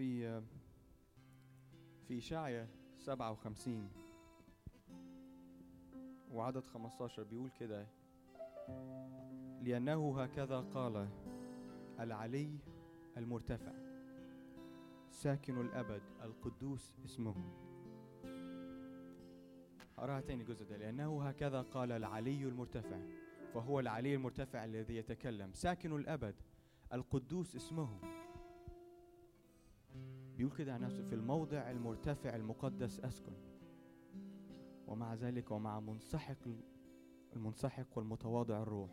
في في إشعيا 57 وعدد 15 بيقول كده. لأنه هكذا قال العلي المرتفع ساكن الأبد القدوس اسمه. أراها تاني الجزء ده. لأنه هكذا قال العلي المرتفع فهو العلي المرتفع الذي يتكلم ساكن الأبد القدوس اسمه. بيقول كده عن نفسه في الموضع المرتفع المقدس أسكن. ومع ذلك ومع منسحق المنسحق والمتواضع الروح.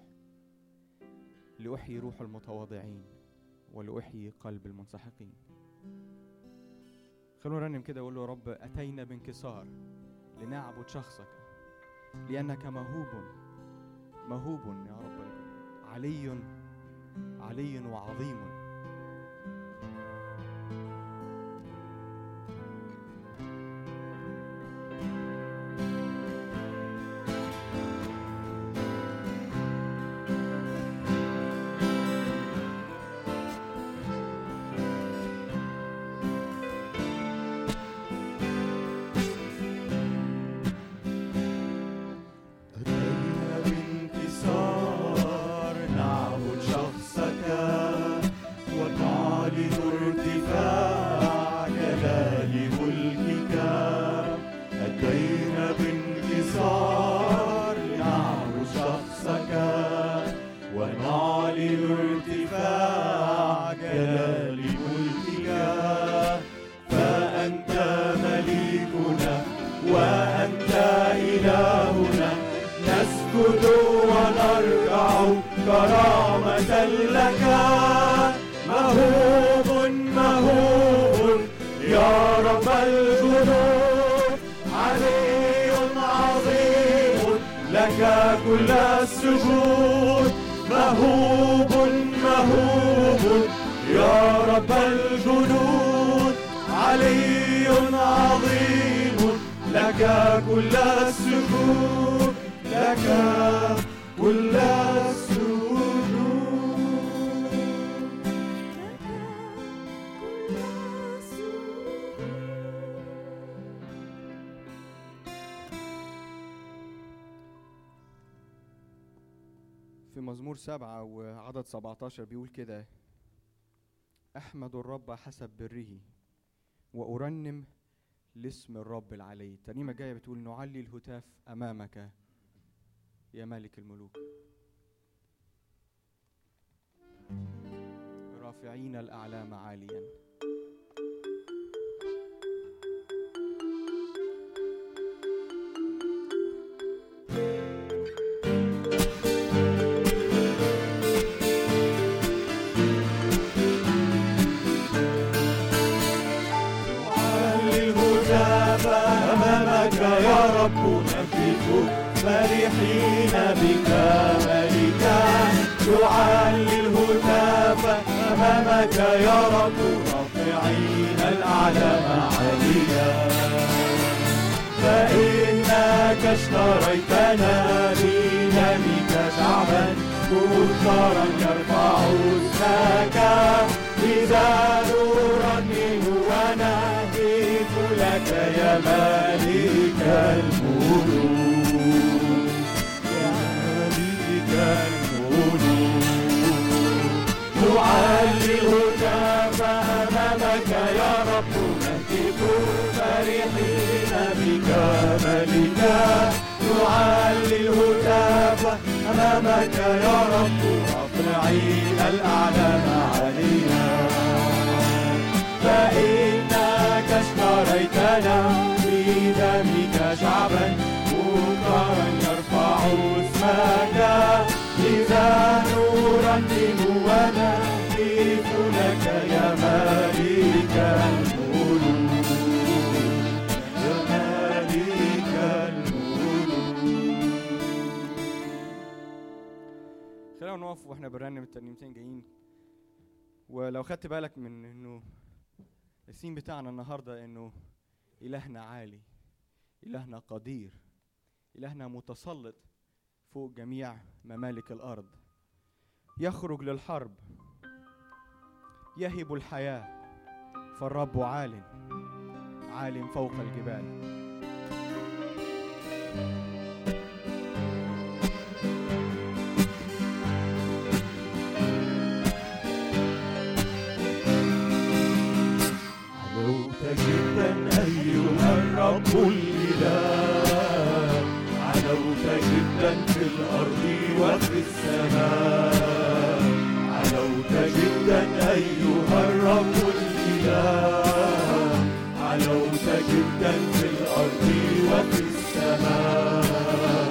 لأحيي روح المتواضعين ولأحيي قلب المنسحقين. خلونا نرنم كده وقول له رب أتينا بانكسار لنعبد شخصك لأنك موهوب موهوب يا رب. علي علي وعظيم. كل السجود لك كل السجود في مزمور سبعة وعدد 17 بيقول كده أحمد الرب حسب بره وأرنم لاسم الرب العلي. الترنيمة الجاية بتقول نعلي الهتاف أمامك يا مالك الملوك. رافعين الأعلام عاليا. بك ملكا نعلي الهتاف أمامك يا رب. رافعين الأعلام عاليا فإنك اشتريتنا بدمك شعبا. مختارا يرفع اسمك إذا نرنم ونهتف لك يا ملك. الملوك ملكا نعلي الهتاف أمامك يا رب رافعين الأعلام علينا فإنك اشتريتنا بدمك شعبا مختارا يرفع اسمك إذا نرنم ونهتف لك يا ملك نقف وإحنا بنرنم الترنيمتين جايين. ولو خدت بالك من إنه السين بتاعنا النهارده إنه إلهنا عالي إلهنا قدير إلهنا متسلط فوق جميع ممالك الأرض. يخرج للحرب يهب الحياة فالرب عال عال فوق الجبال. علوت الرب الإله علوت جدا في الأرض وفي السماء علوت جدا أيها الرب الإله علوت جدا في الأرض وفي السماء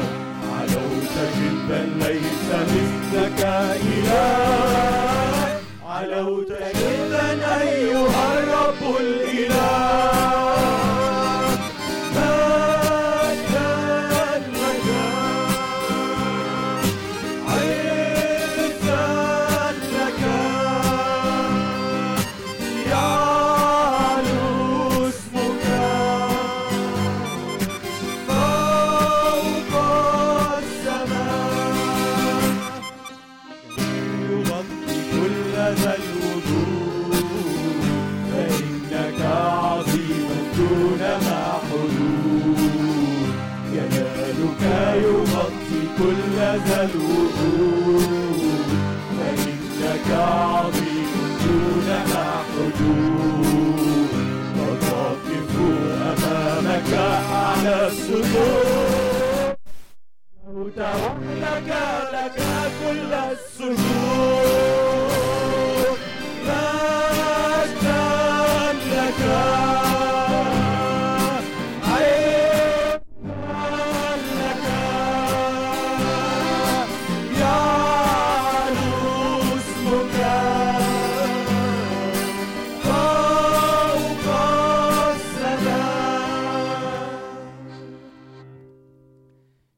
علوت جدا ليس مثلك إله علوت جدا أيها الرب الإله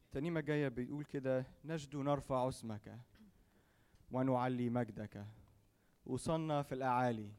الترنيمة الجاية بيقول كده نجد نرفع اسمك ونعلي مجدك. وصلنا في الأعالي.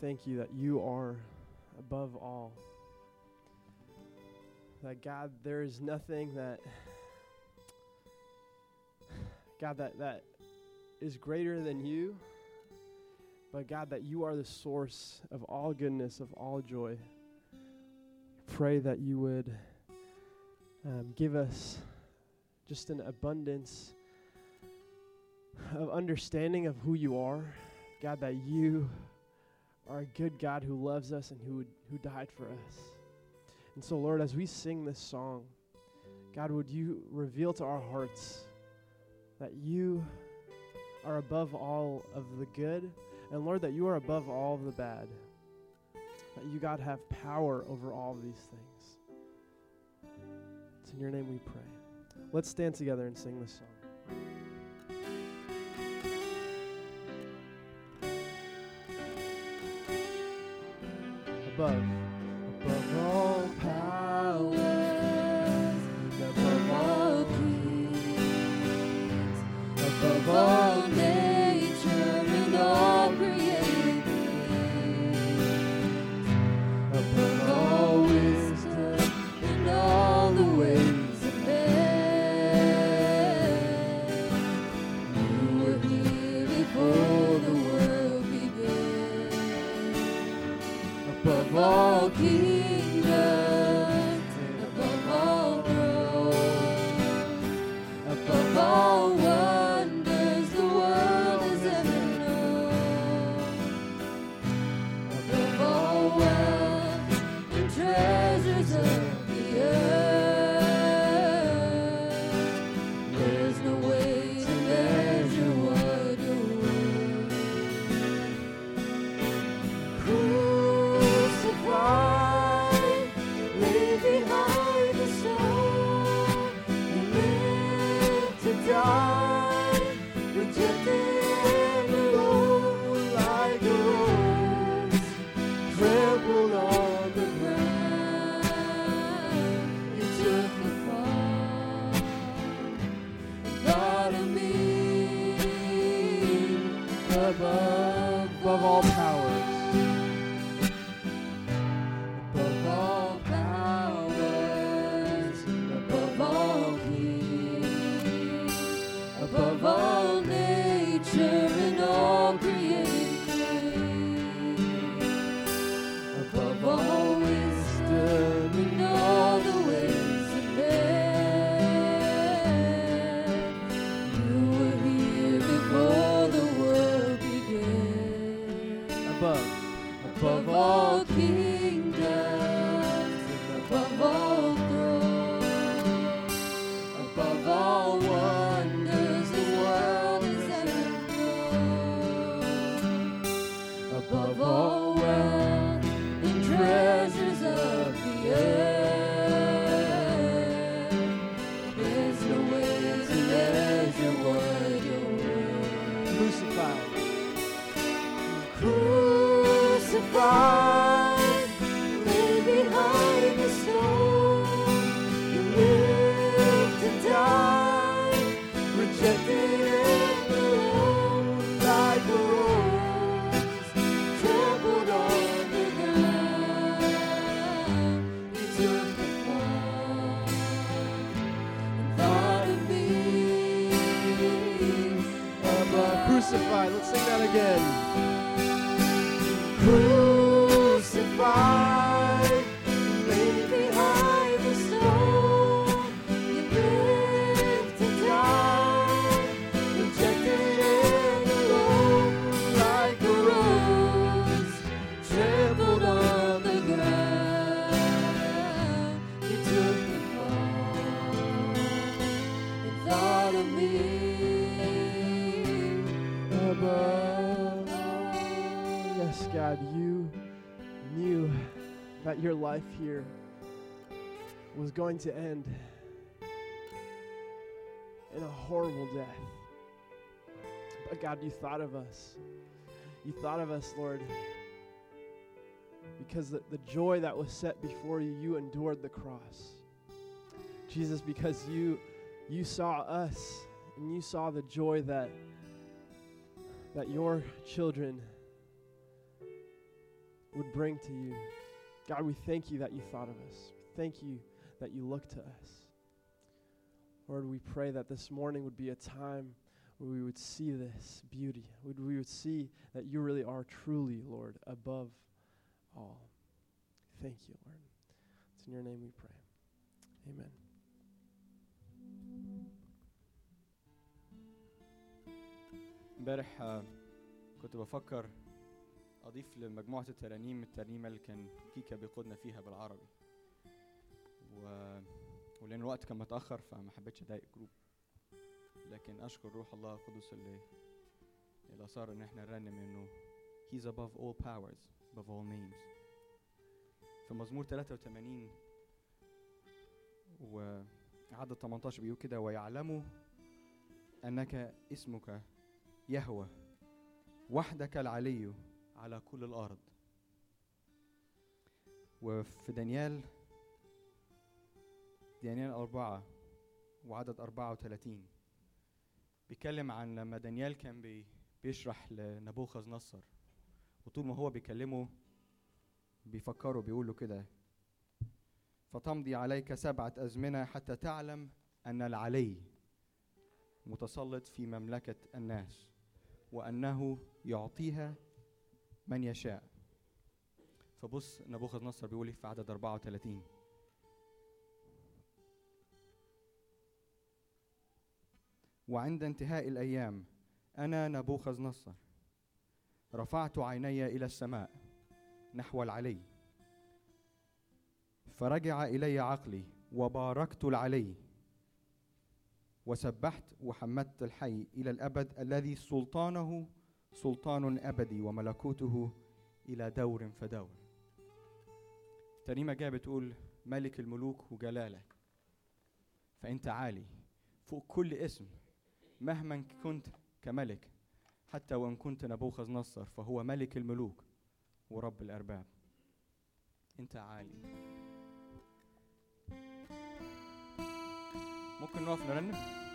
Thank you that you are above all. That God, there is nothing that God that that is greater than you. But God, that you are the source of all goodness, of all joy. Pray that you would um, give us just an abundance of understanding of who you are. God, that you are a good God who loves us and who, who died for us. And so, Lord, as we sing this song, God, would you reveal to our hearts that you are above all of the good, and Lord, that you are above all of the bad. That you, God, have power over all of these things. It's in your name we pray. Let's stand together and sing this song. above. Jesus. going to end in a horrible death. But God, you thought of us. You thought of us, Lord, because the, the joy that was set before you, you endured the cross. Jesus, because you you saw us and you saw the joy that that your children would bring to you. God, we thank you that you thought of us. Thank you that you look to us. Lord, we pray that this morning would be a time where we would see this beauty. Would we would see that you really are truly, Lord, above all. Thank you, Lord. It's in your name we pray. Amen. امبارح ah, كنت بفكر اضيف لمجموعه الترانيم الترنيمه اللي كان كيكا بيقودنا فيها بالعربي و... ولأن الوقت كان متأخر فما حبيتش أضايق جروب لكن أشكر روح الله القدس اللي اللي صار إن إحنا نرنم إنه He's above all powers, above all names. في مزمور 83 وعدد 18 بيقول كده ويعلموا أنك اسمك يهوى وحدك العلي على كل الأرض وفي دانيال دانيال أربعة وعدد أربعة وثلاثين بيتكلم عن لما دانيال كان بي بيشرح لنبوخذ نصر وطول ما هو بيكلمه بيفكروا بيقولوا كده. فتمضي عليك سبعة أزمنة حتى تعلم أن العلي متسلط في مملكة الناس وأنه يعطيها من يشاء. فبص نبوخذ نصر بيقول إيه في عدد 34 وعند انتهاء الأيام أنا نبوخذ نصر. رفعت عيني إلى السماء نحو العلي. فرجع إلي عقلي وباركت العلي. وسبحت وحمدت الحي إلى الأبد الذي سلطانه سلطان أبدي وملكوته إلى دور فدور. ترنيمة جاية بتقول ملك الملوك وجلالك فأنت عالي فوق كل اسم. مهما كنت كملك حتى وإن كنت نبوخذ نصر فهو ملك الملوك ورب الأرباب. أنت عالي. ممكن نقف نرنم؟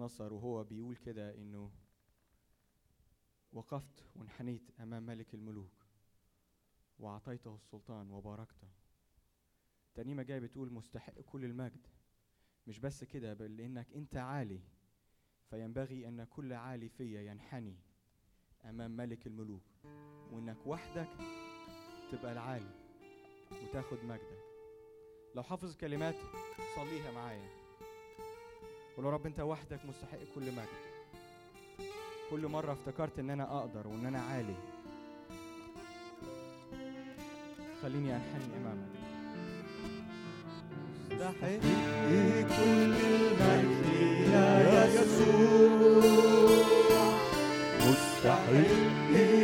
نصر وهو بيقول كده إنه وقفت وانحنيت أمام ملك الملوك وأعطيته السلطان وباركته. ترنيمه جاية بتقول مستحق كل المجد. مش بس كده بل لانك أنت عالي. فينبغي أن كل عالي فيا ينحني أمام ملك الملوك. وإنك وحدك تبقى العالي وتاخد مجدك. لو حافظ كلمات صليها معايا. قول رب انت وحدك مستحق كل مجد. كل مرة افتكرت ان أنا أقدر وان أنا عالي. خليني انحني امامك. مستحق كل المجد يا يسوع. مستحق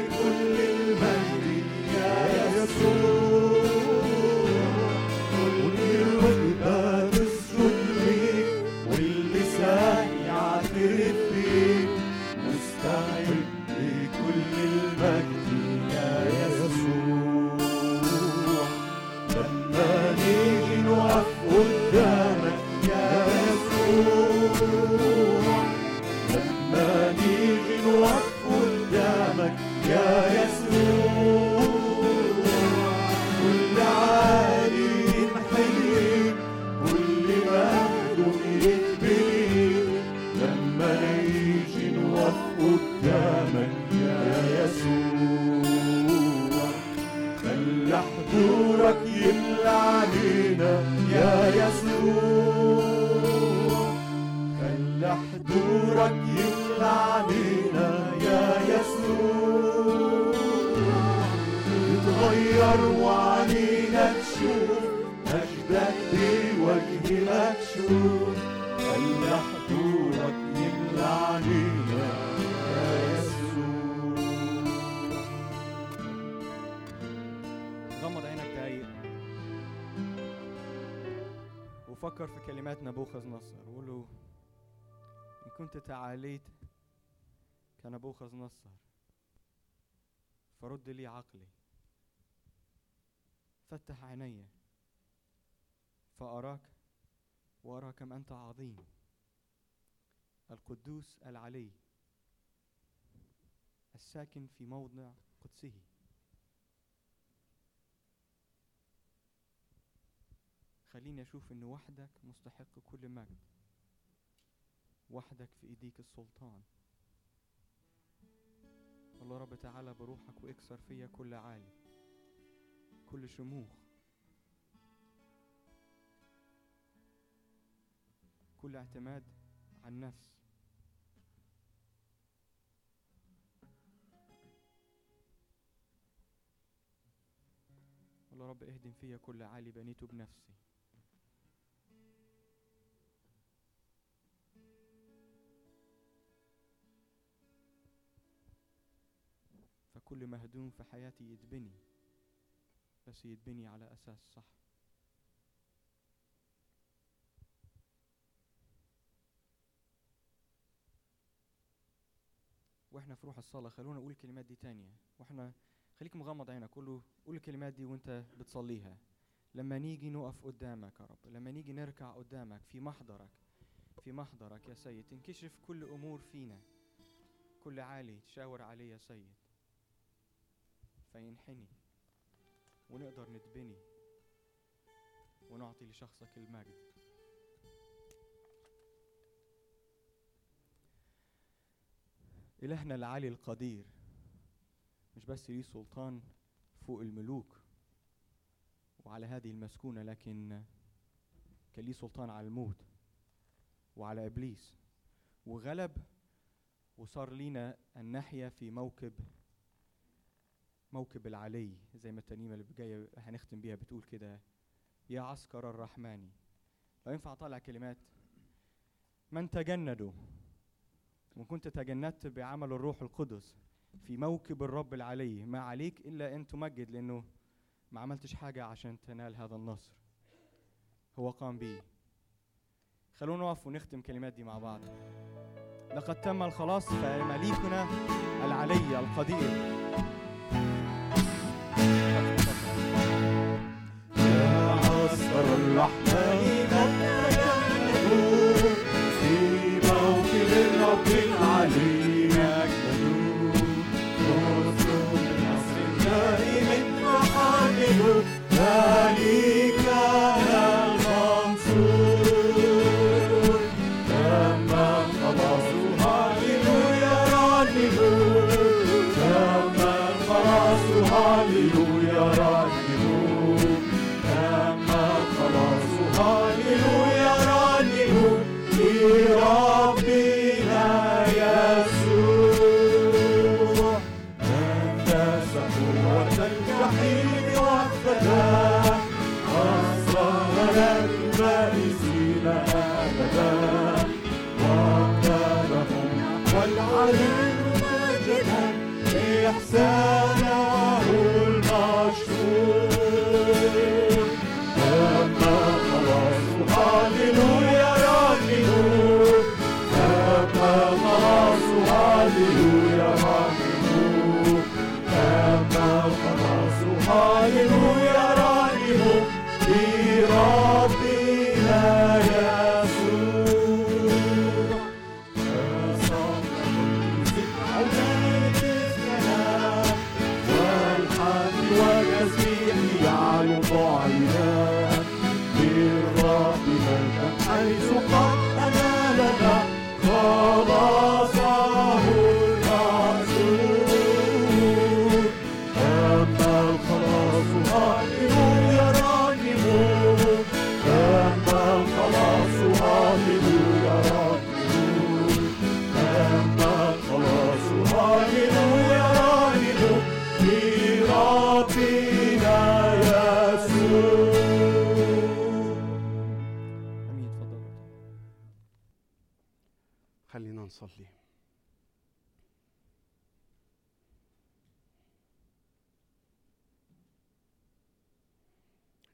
تعاليت كنبوخذ نصر فرد لي عقلي. فتح عيني. فأراك وأرى كم أنت عظيم. القدوس العلي. الساكن في موضع قدسه. خليني أشوف إن وحدك مستحق كل مجد. وحدك في إيديك السلطان. الله رب تعالى بروحك وإكسر فيا كل عالي كل شموخ كل اعتماد على النفس. الله رب اهدم فيا كل عالي بنيته بنفسي. فكل مهدوم في حياتي يتبني بس يتبني على أساس صح. وإحنا في روح الصلاة خلونا نقول الكلمات دي تانية. وإحنا خليك مغمض عينك قول له قول الكلمات دي وإنت بتصليها. لما نيجي نقف قدامك يا رب لما نيجي نركع قدامك في محضرك في محضرك يا سيد تنكشف كل أمور فينا. كل عالي تشاور عليه يا سيد. فينحني ونقدر نتبني ونعطي لشخصك المجد. إلهنا العالي القدير مش بس ليه سلطان فوق الملوك وعلى هذه المسكونة لكن كان ليه سلطان على الموت وعلى إبليس. وغلب وصار لينا أن نحيا في موكب موكب العلي زي ما الترنيمة اللي جاية هنختم بيها بتقول كده يا عسكر الرحمن. لو ينفع أطلع كلمات. من تجندوا وإن كنت تجندت بعمل الروح القدس في موكب الرب العلي ما عليك إلا أن تمجد لأنه ما عملتش حاجة عشان تنال هذا النصر. هو قام به خلونا نقف ونختم كلمات دي مع بعض. لقد تم الخلاص فمليكنا العلي القدير. يا عسكر الرحمن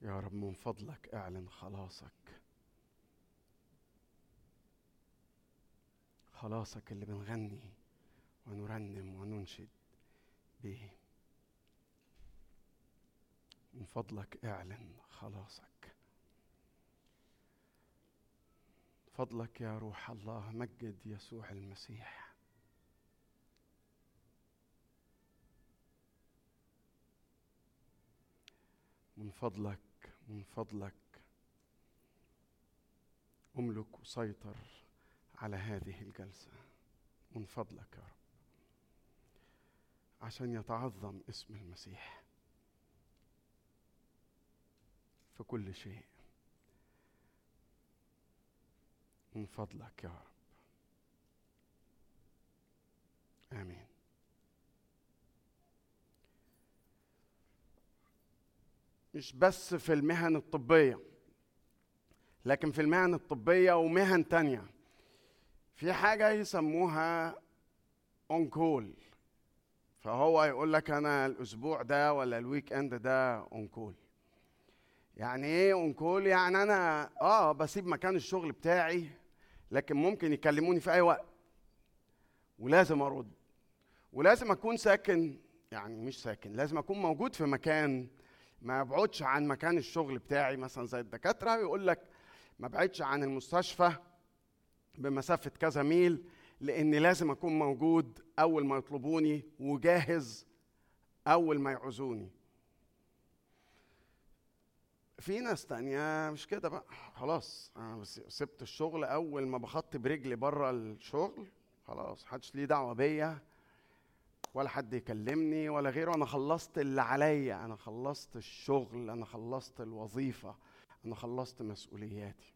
يا رب من فضلك أعلن خلاصك. خلاصك اللي بنغني ونرنم وننشد به. من فضلك أعلن خلاصك. فضلك يا روح الله مجد يسوع المسيح. من فضلك من فضلك. أملك وسيطر على هذه الجلسة. من فضلك يا رب. عشان يتعظم اسم المسيح في كل شيء. من فضلك يا رب. آمين. مش بس في المهن الطبية لكن في المهن الطبية ومهن تانية. في حاجة يسموها on call فهو يقول لك أنا الأسبوع ده ولا ال weekend ده on call يعني إيه on call يعني أنا آه بسيب مكان الشغل بتاعي لكن ممكن يكلموني في أي وقت. ولازم أرد. ولازم أكون ساكن. يعني مش ساكن لازم أكون موجود في مكان ما ابعدش عن مكان الشغل بتاعي مثلا زي الدكاترة يقول لك ما ابعدش عن المستشفى بمسافة كذا ميل لأني لازم أكون موجود أول ما يطلبوني وجاهز أول ما يعوزوني. في ناس تانية مش كده بقى خلاص أنا سبت الشغل أول ما بخط برجلي بره الشغل خلاص محدش ليه دعوة بيا. ولا حد يكلمني ولا غيره. أنا خلصت اللي عليا. أنا خلصت الشغل. أنا خلصت الوظيفة. أنا خلصت مسؤولياتي.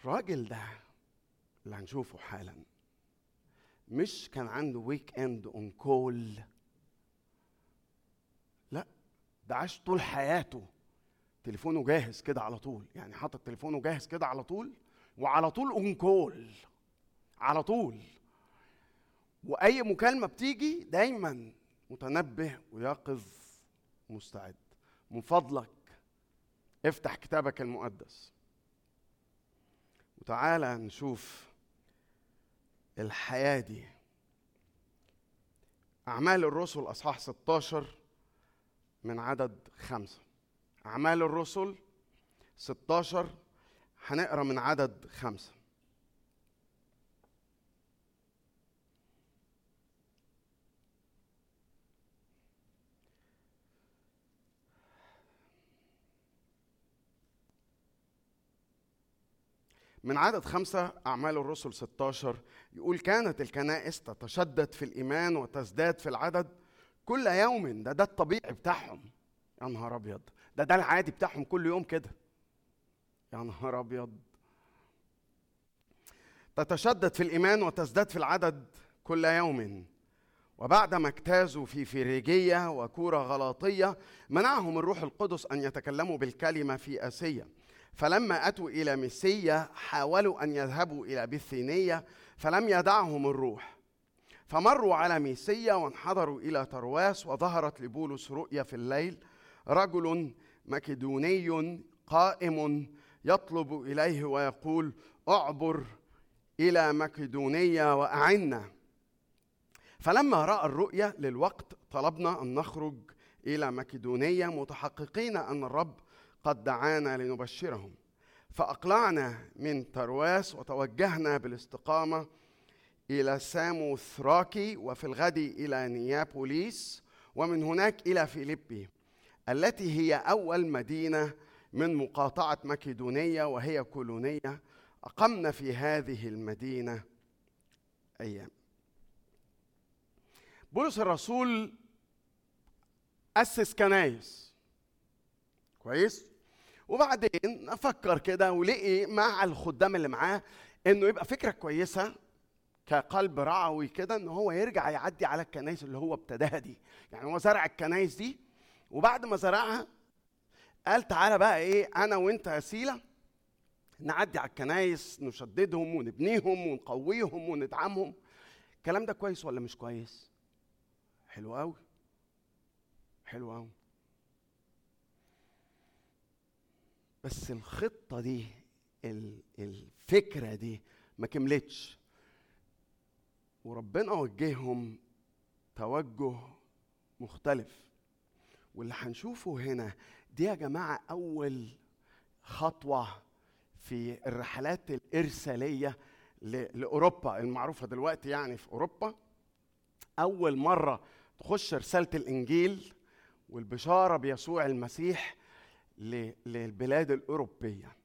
الراجل ده اللي هنشوفه حالا مش كان عنده weekend on call لا ده عاش طول حياته. تليفونه جاهز كده على طول. يعني حاطط تليفونه جاهز كده على طول وعلى طول اون كول على طول. وأي مكالمة بتيجي دايما متنبه ويقظ مستعد. من فضلك افتح كتابك المقدس. وتعالى نشوف الحياة دي. أعمال الرسل أصحاح 16 من عدد خمسة. أعمال الرسل 16 هنقرأ من عدد خمسة. من عدد خمسة أعمال الرسل 16 يقول كانت الكنائس تتشدد في الإيمان وتزداد في العدد. كل يوم ده ده الطبيعي بتاعهم. يا نهار أبيض. ده ده العادي بتاعهم كل يوم كده. يا نهار أبيض. تتشدد في الإيمان وتزداد في العدد كل يوم. وبعدما اجتازوا في فيريجية وكورة غلاطية منعهم الروح القدس أن يتكلموا بالكلمة في آسيا. فلما أتوا إلى ميسية حاولوا أن يذهبوا إلى بثينية فلم يدعهم الروح. فمروا على ميسية وانحدروا إلى ترواس وظهرت لبولس رؤيا في الليل. رجل مكدوني قائم يطلب إليه ويقول اعبر إلى مكدونية وأعنا. فلما رأى الرؤيا للوقت طلبنا أن نخرج إلى مكدونية متحققين أن الرب قد دعانا لنبشرهم. فأقلعنا من ترواس وتوجهنا بالاستقامة إلى ساموثراكي وفي الغد إلى نيابوليس ومن هناك إلى فيليبي التي هي أول مدينة من مقاطعة مكدونية وهي كولونية. أقمنا في هذه المدينة أيام. بولس الرسول أسس كنايس. كويس؟ وبعدين أفكر كده ولقي مع الخدام اللي معاه إنه يبقى فكرة كويسة كقلب رعوي كده إن هو يرجع يعدي على الكنايس اللي هو ابتداها دي. يعني هو زرع الكنايس دي وبعد ما زرعها قال تعالى بقى إيه أنا وأنت يا سيلا نعدي على الكنايس نشددهم ونبنيهم ونقويهم وندعمهم. الكلام ده كويس ولا مش كويس؟ حلو قوي حلو قوي بس الخطة دي ال- الفكرة دي ما كملتش. وربنا وجههم توجه مختلف. واللي هنشوفه هنا دي يا جماعة أول خطوة في الرحلات الإرسالية ل- لأوروبا المعروفة دلوقتي يعني في أوروبا. أول مرة تخش رسالة الإنجيل والبشارة بيسوع المسيح للبلاد الأوروبية.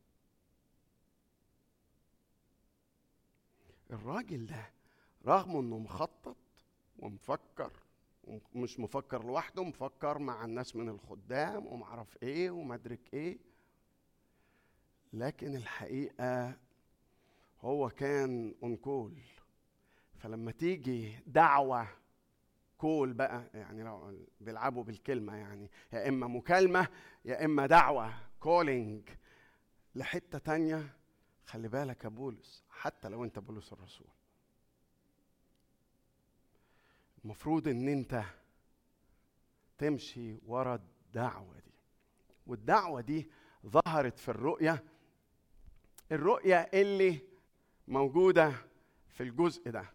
الراجل ده رغم إنه مخطط ومفكر ومش مفكر لوحده مفكر مع الناس من الخدام ومعرف إيه ومدرك إيه لكن الحقيقة هو كان on call فلما تيجي دعوة call بقى يعني لو بيلعبوا بالكلمة يعني يا إما مكالمة يا إما دعوة calling لحتة تانية. خلي بالك يا بولس حتى لو أنت بولس الرسول المفروض إن أنت تمشي ورا الدعوة دي. والدعوة دي ظهرت في الرؤية الرؤية اللي موجودة في الجزء ده.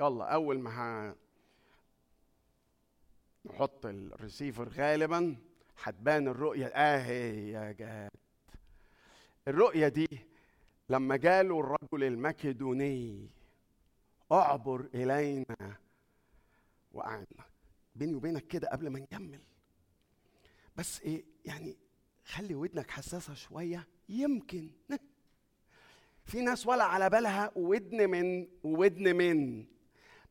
يلا أول ما نحط الريسيفر غالبا. هتبان الرؤية. اهي يا جاد الرؤية دي لما جاله الرجل المكدوني أعبر إلينا وقعنا بيني وبينك كده قبل ما نكمل. بس إيه يعني خلي ودنك حساسة شوية. يمكن. في ناس ولا على بالها ودن من وودن من.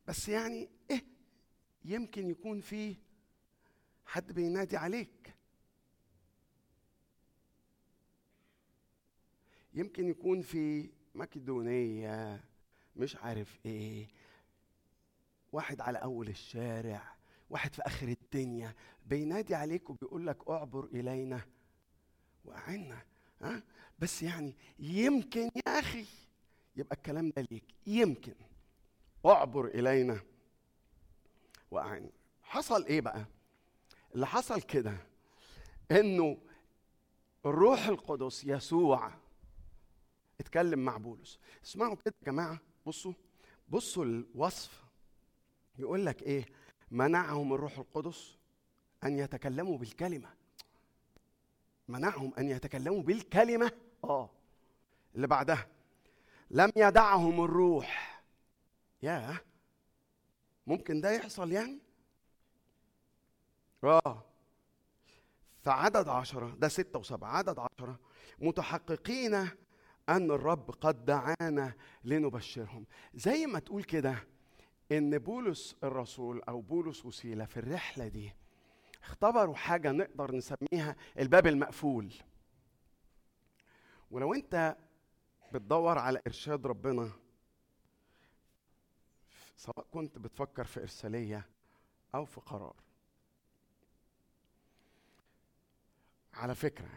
بس يعني إيه يمكن يكون في حد بينادي عليك. يمكن يكون في مكدونيه مش عارف إيه. واحد على أول الشارع واحد في آخر الدنيا بينادي عليك وبيقول لك اعبر إلينا. واعنا ها؟ بس يعني يمكن يا أخي يبقى الكلام ده ليك. يمكن. اعبر إلينا. واعنا حصل إيه بقى؟ اللي حصل كده إنه الروح القدس يسوع اتكلم مع بولس. اسمعوا كده يا جماعة بصوا بصوا الوصف. يقول لك إيه؟ منعهم الروح القدس أن يتكلموا بالكلمة. منعهم أن يتكلموا بالكلمة؟ آه. اللي بعدها لم يدعهم الروح. يا ممكن ده يحصل يعني؟ آه. فعدد عشرة ده ستة وسبعة عدد عشرة متحققين أن الرب قد دعانا لنبشرهم. زي ما تقول كده إن بولس الرسول أو بولس وسيلة في الرحلة دي اختبروا حاجة نقدر نسميها الباب المقفول. ولو أنت بتدور على إرشاد ربنا سواء كنت بتفكر في إرسالية أو في قرار على فكرة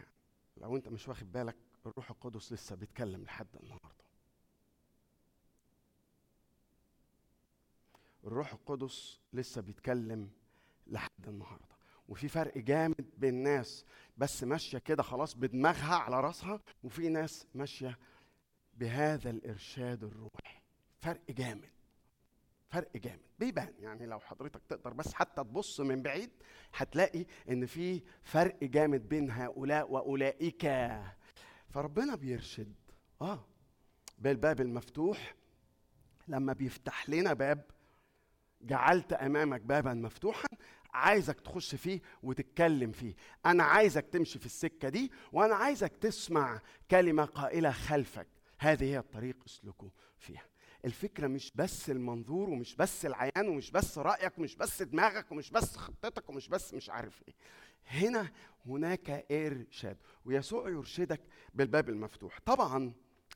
لو أنت مش واخد بالك الروح القدس لسه بيتكلم لحد النهارده. الروح القدس لسه بيتكلم لحد النهارده. وفي فرق جامد بين ناس بس ماشية كده خلاص بدماغها على راسها وفي ناس ماشية بهذا الإرشاد الروحي. فرق جامد. فرق جامد. بيبان يعني لو حضرتك تقدر بس حتى تبص من بعيد هتلاقي إن في فرق جامد بين هؤلاء وأولئك. فربنا بيرشد. آه. بالباب المفتوح لما بيفتح لنا باب جعلت أمامك بابا مفتوحا عايزك تخش فيه وتتكلم فيه. أنا عايزك تمشي في السكة دي وأنا عايزك تسمع كلمة قائلة خلفك. هذه هي الطريق اسلكوا فيها. الفكرة مش بس المنظور ومش بس العيان ومش بس رأيك ومش بس دماغك ومش بس خطتك ومش بس مش عارف إيه. هنا هناك إرشاد ويسوع يرشدك بالباب المفتوح. طبعا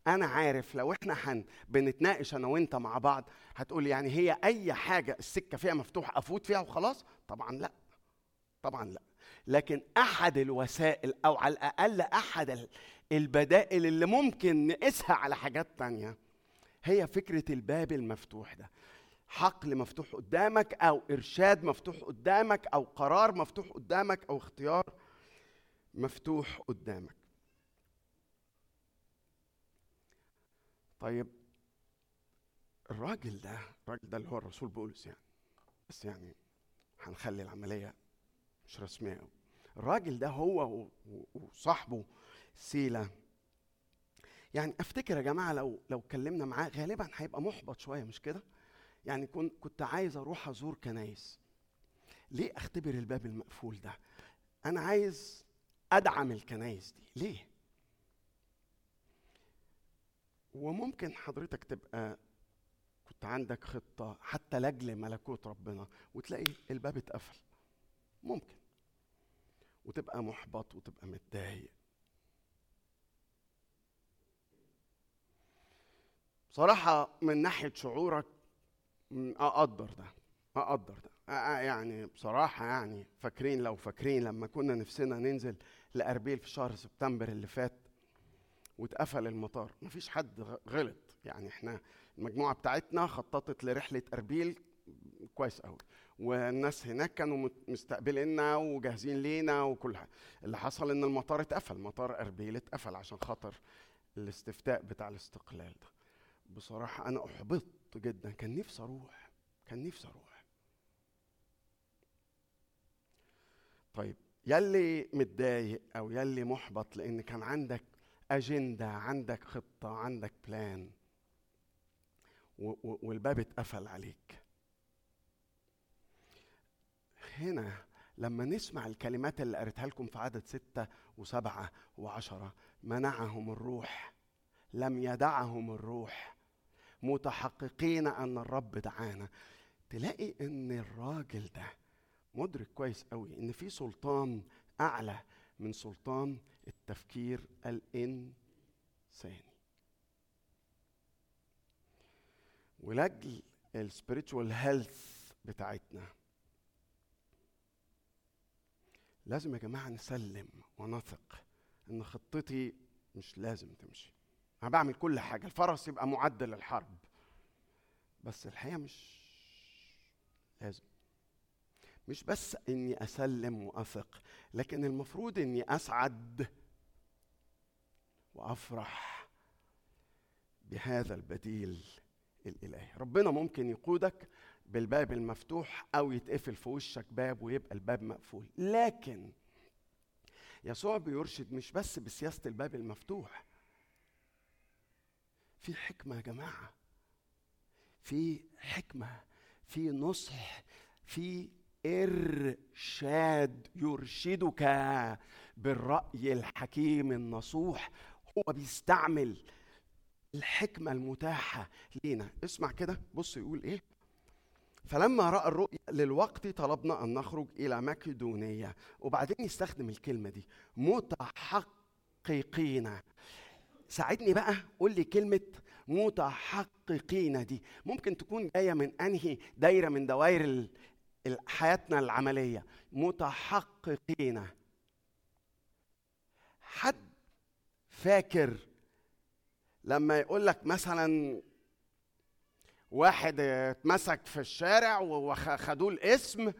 أنا عارف لو إحنا حن بنتناقش أنا وإنت مع بعض هتقول يعني هي أي حاجة السكة فيها مفتوح أفوت فيها وخلاص؟ طبعا لأ. طبعا لأ. لكن أحد الوسائل أو على الأقل أحد ال البدائل اللي ممكن نقيسها على حاجات تانية هي فكرة الباب المفتوح ده. حقل مفتوح قدامك أو إرشاد مفتوح قدامك أو قرار مفتوح قدامك أو اختيار مفتوح قدامك. طيب الراجل ده الراجل ده اللي هو الرسول بولس يعني بس يعني هنخلي العملية مش رسمية أوي. الراجل ده هو وصاحبه سيلا. يعني أفتكر يا جماعة لو لو اتكلمنا معاه غالبا هيبقى محبط شوية مش كده؟ يعني كنت عايز أروح أزور كنايس ليه أختبر الباب المقفول ده؟ أنا عايز أدعم الكنايس دي ليه؟ وممكن حضرتك تبقى كنت عندك خطة حتى لأجل ملكوت ربنا وتلاقي الباب اتقفل ممكن وتبقى محبط وتبقى متضايق بصراحة من ناحية شعورك أقدر ده أقدر ده. يعني بصراحة يعني فاكرين لو فاكرين لما كنا نفسنا ننزل لأربيل في شهر سبتمبر اللي فات واتقفل المطار مفيش حد غلط. يعني إحنا المجموعة بتاعتنا خططت لرحلة أربيل كويس قوي والناس هناك كانوا مستقبليننا وجاهزين لينا وكل حاجة. اللي حصل إن المطار اتقفل مطار أربيل اتقفل عشان خاطر الاستفتاء بتاع الاستقلال ده. بصراحة أنا أحبطت جدا. كان نفسي أروح. كان نفسي أروح. طيب يلي متضايق أو يلي محبط لأن كان عندك أجندة عندك خطة عندك بلان والباب اتقفل عليك. هنا لما نسمع الكلمات اللي قريتها لكم في عدد ستة وسبعة وعشرة منعهم الروح. لم يدعهم الروح. متحققين أن الرب دعانا. تلاقي إن الراجل ده مدرك كويس قوي إن في سلطان أعلى من سلطان التفكير الإنساني. ولاجل السبiritual هيلث بتاعتنا. لازم يا جماعة نسلم ونثق إن خطتي مش لازم تمشي. أنا بعمل كل حاجة الفرس يبقى معد للحرب بس الحقيقة مش لازم. مش بس إني أسلم وأثق لكن المفروض إني أسعد وأفرح بهذا البديل الإلهي. ربنا ممكن يقودك بالباب المفتوح أو يتقفل في وشك باب ويبقى الباب مقفول. لكن يسوع بيرشد مش بس بسياسة الباب المفتوح في حكمة يا جماعة. في حكمة في نصح في إرشاد يرشدك بالرأي الحكيم النصوح. هو بيستعمل الحكمة المتاحة لينا. اسمع كده بص يقول إيه. فلما رأى الرؤيا للوقت طلبنا أن نخرج إلى مكدونيه وبعدين يستخدم الكلمة دي. متحققين ساعدني بقى قول لي كلمة متحققين دي. ممكن تكون جاية من أنهي دايرة من دوائر حياتنا العملية. متحققين. حد فاكر لما يقول لك مثلا واحد اتمسك في الشارع وخدوه الاسم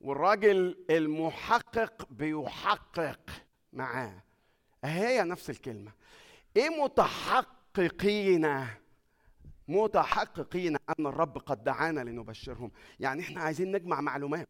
والراجل المحقق بيحقق معاه؟ هي نفس الكلمة. إيه متحققين؟ متحققين أن الرب قد دعانا لنبشرهم. يعني إحنا عايزين نجمع معلومات.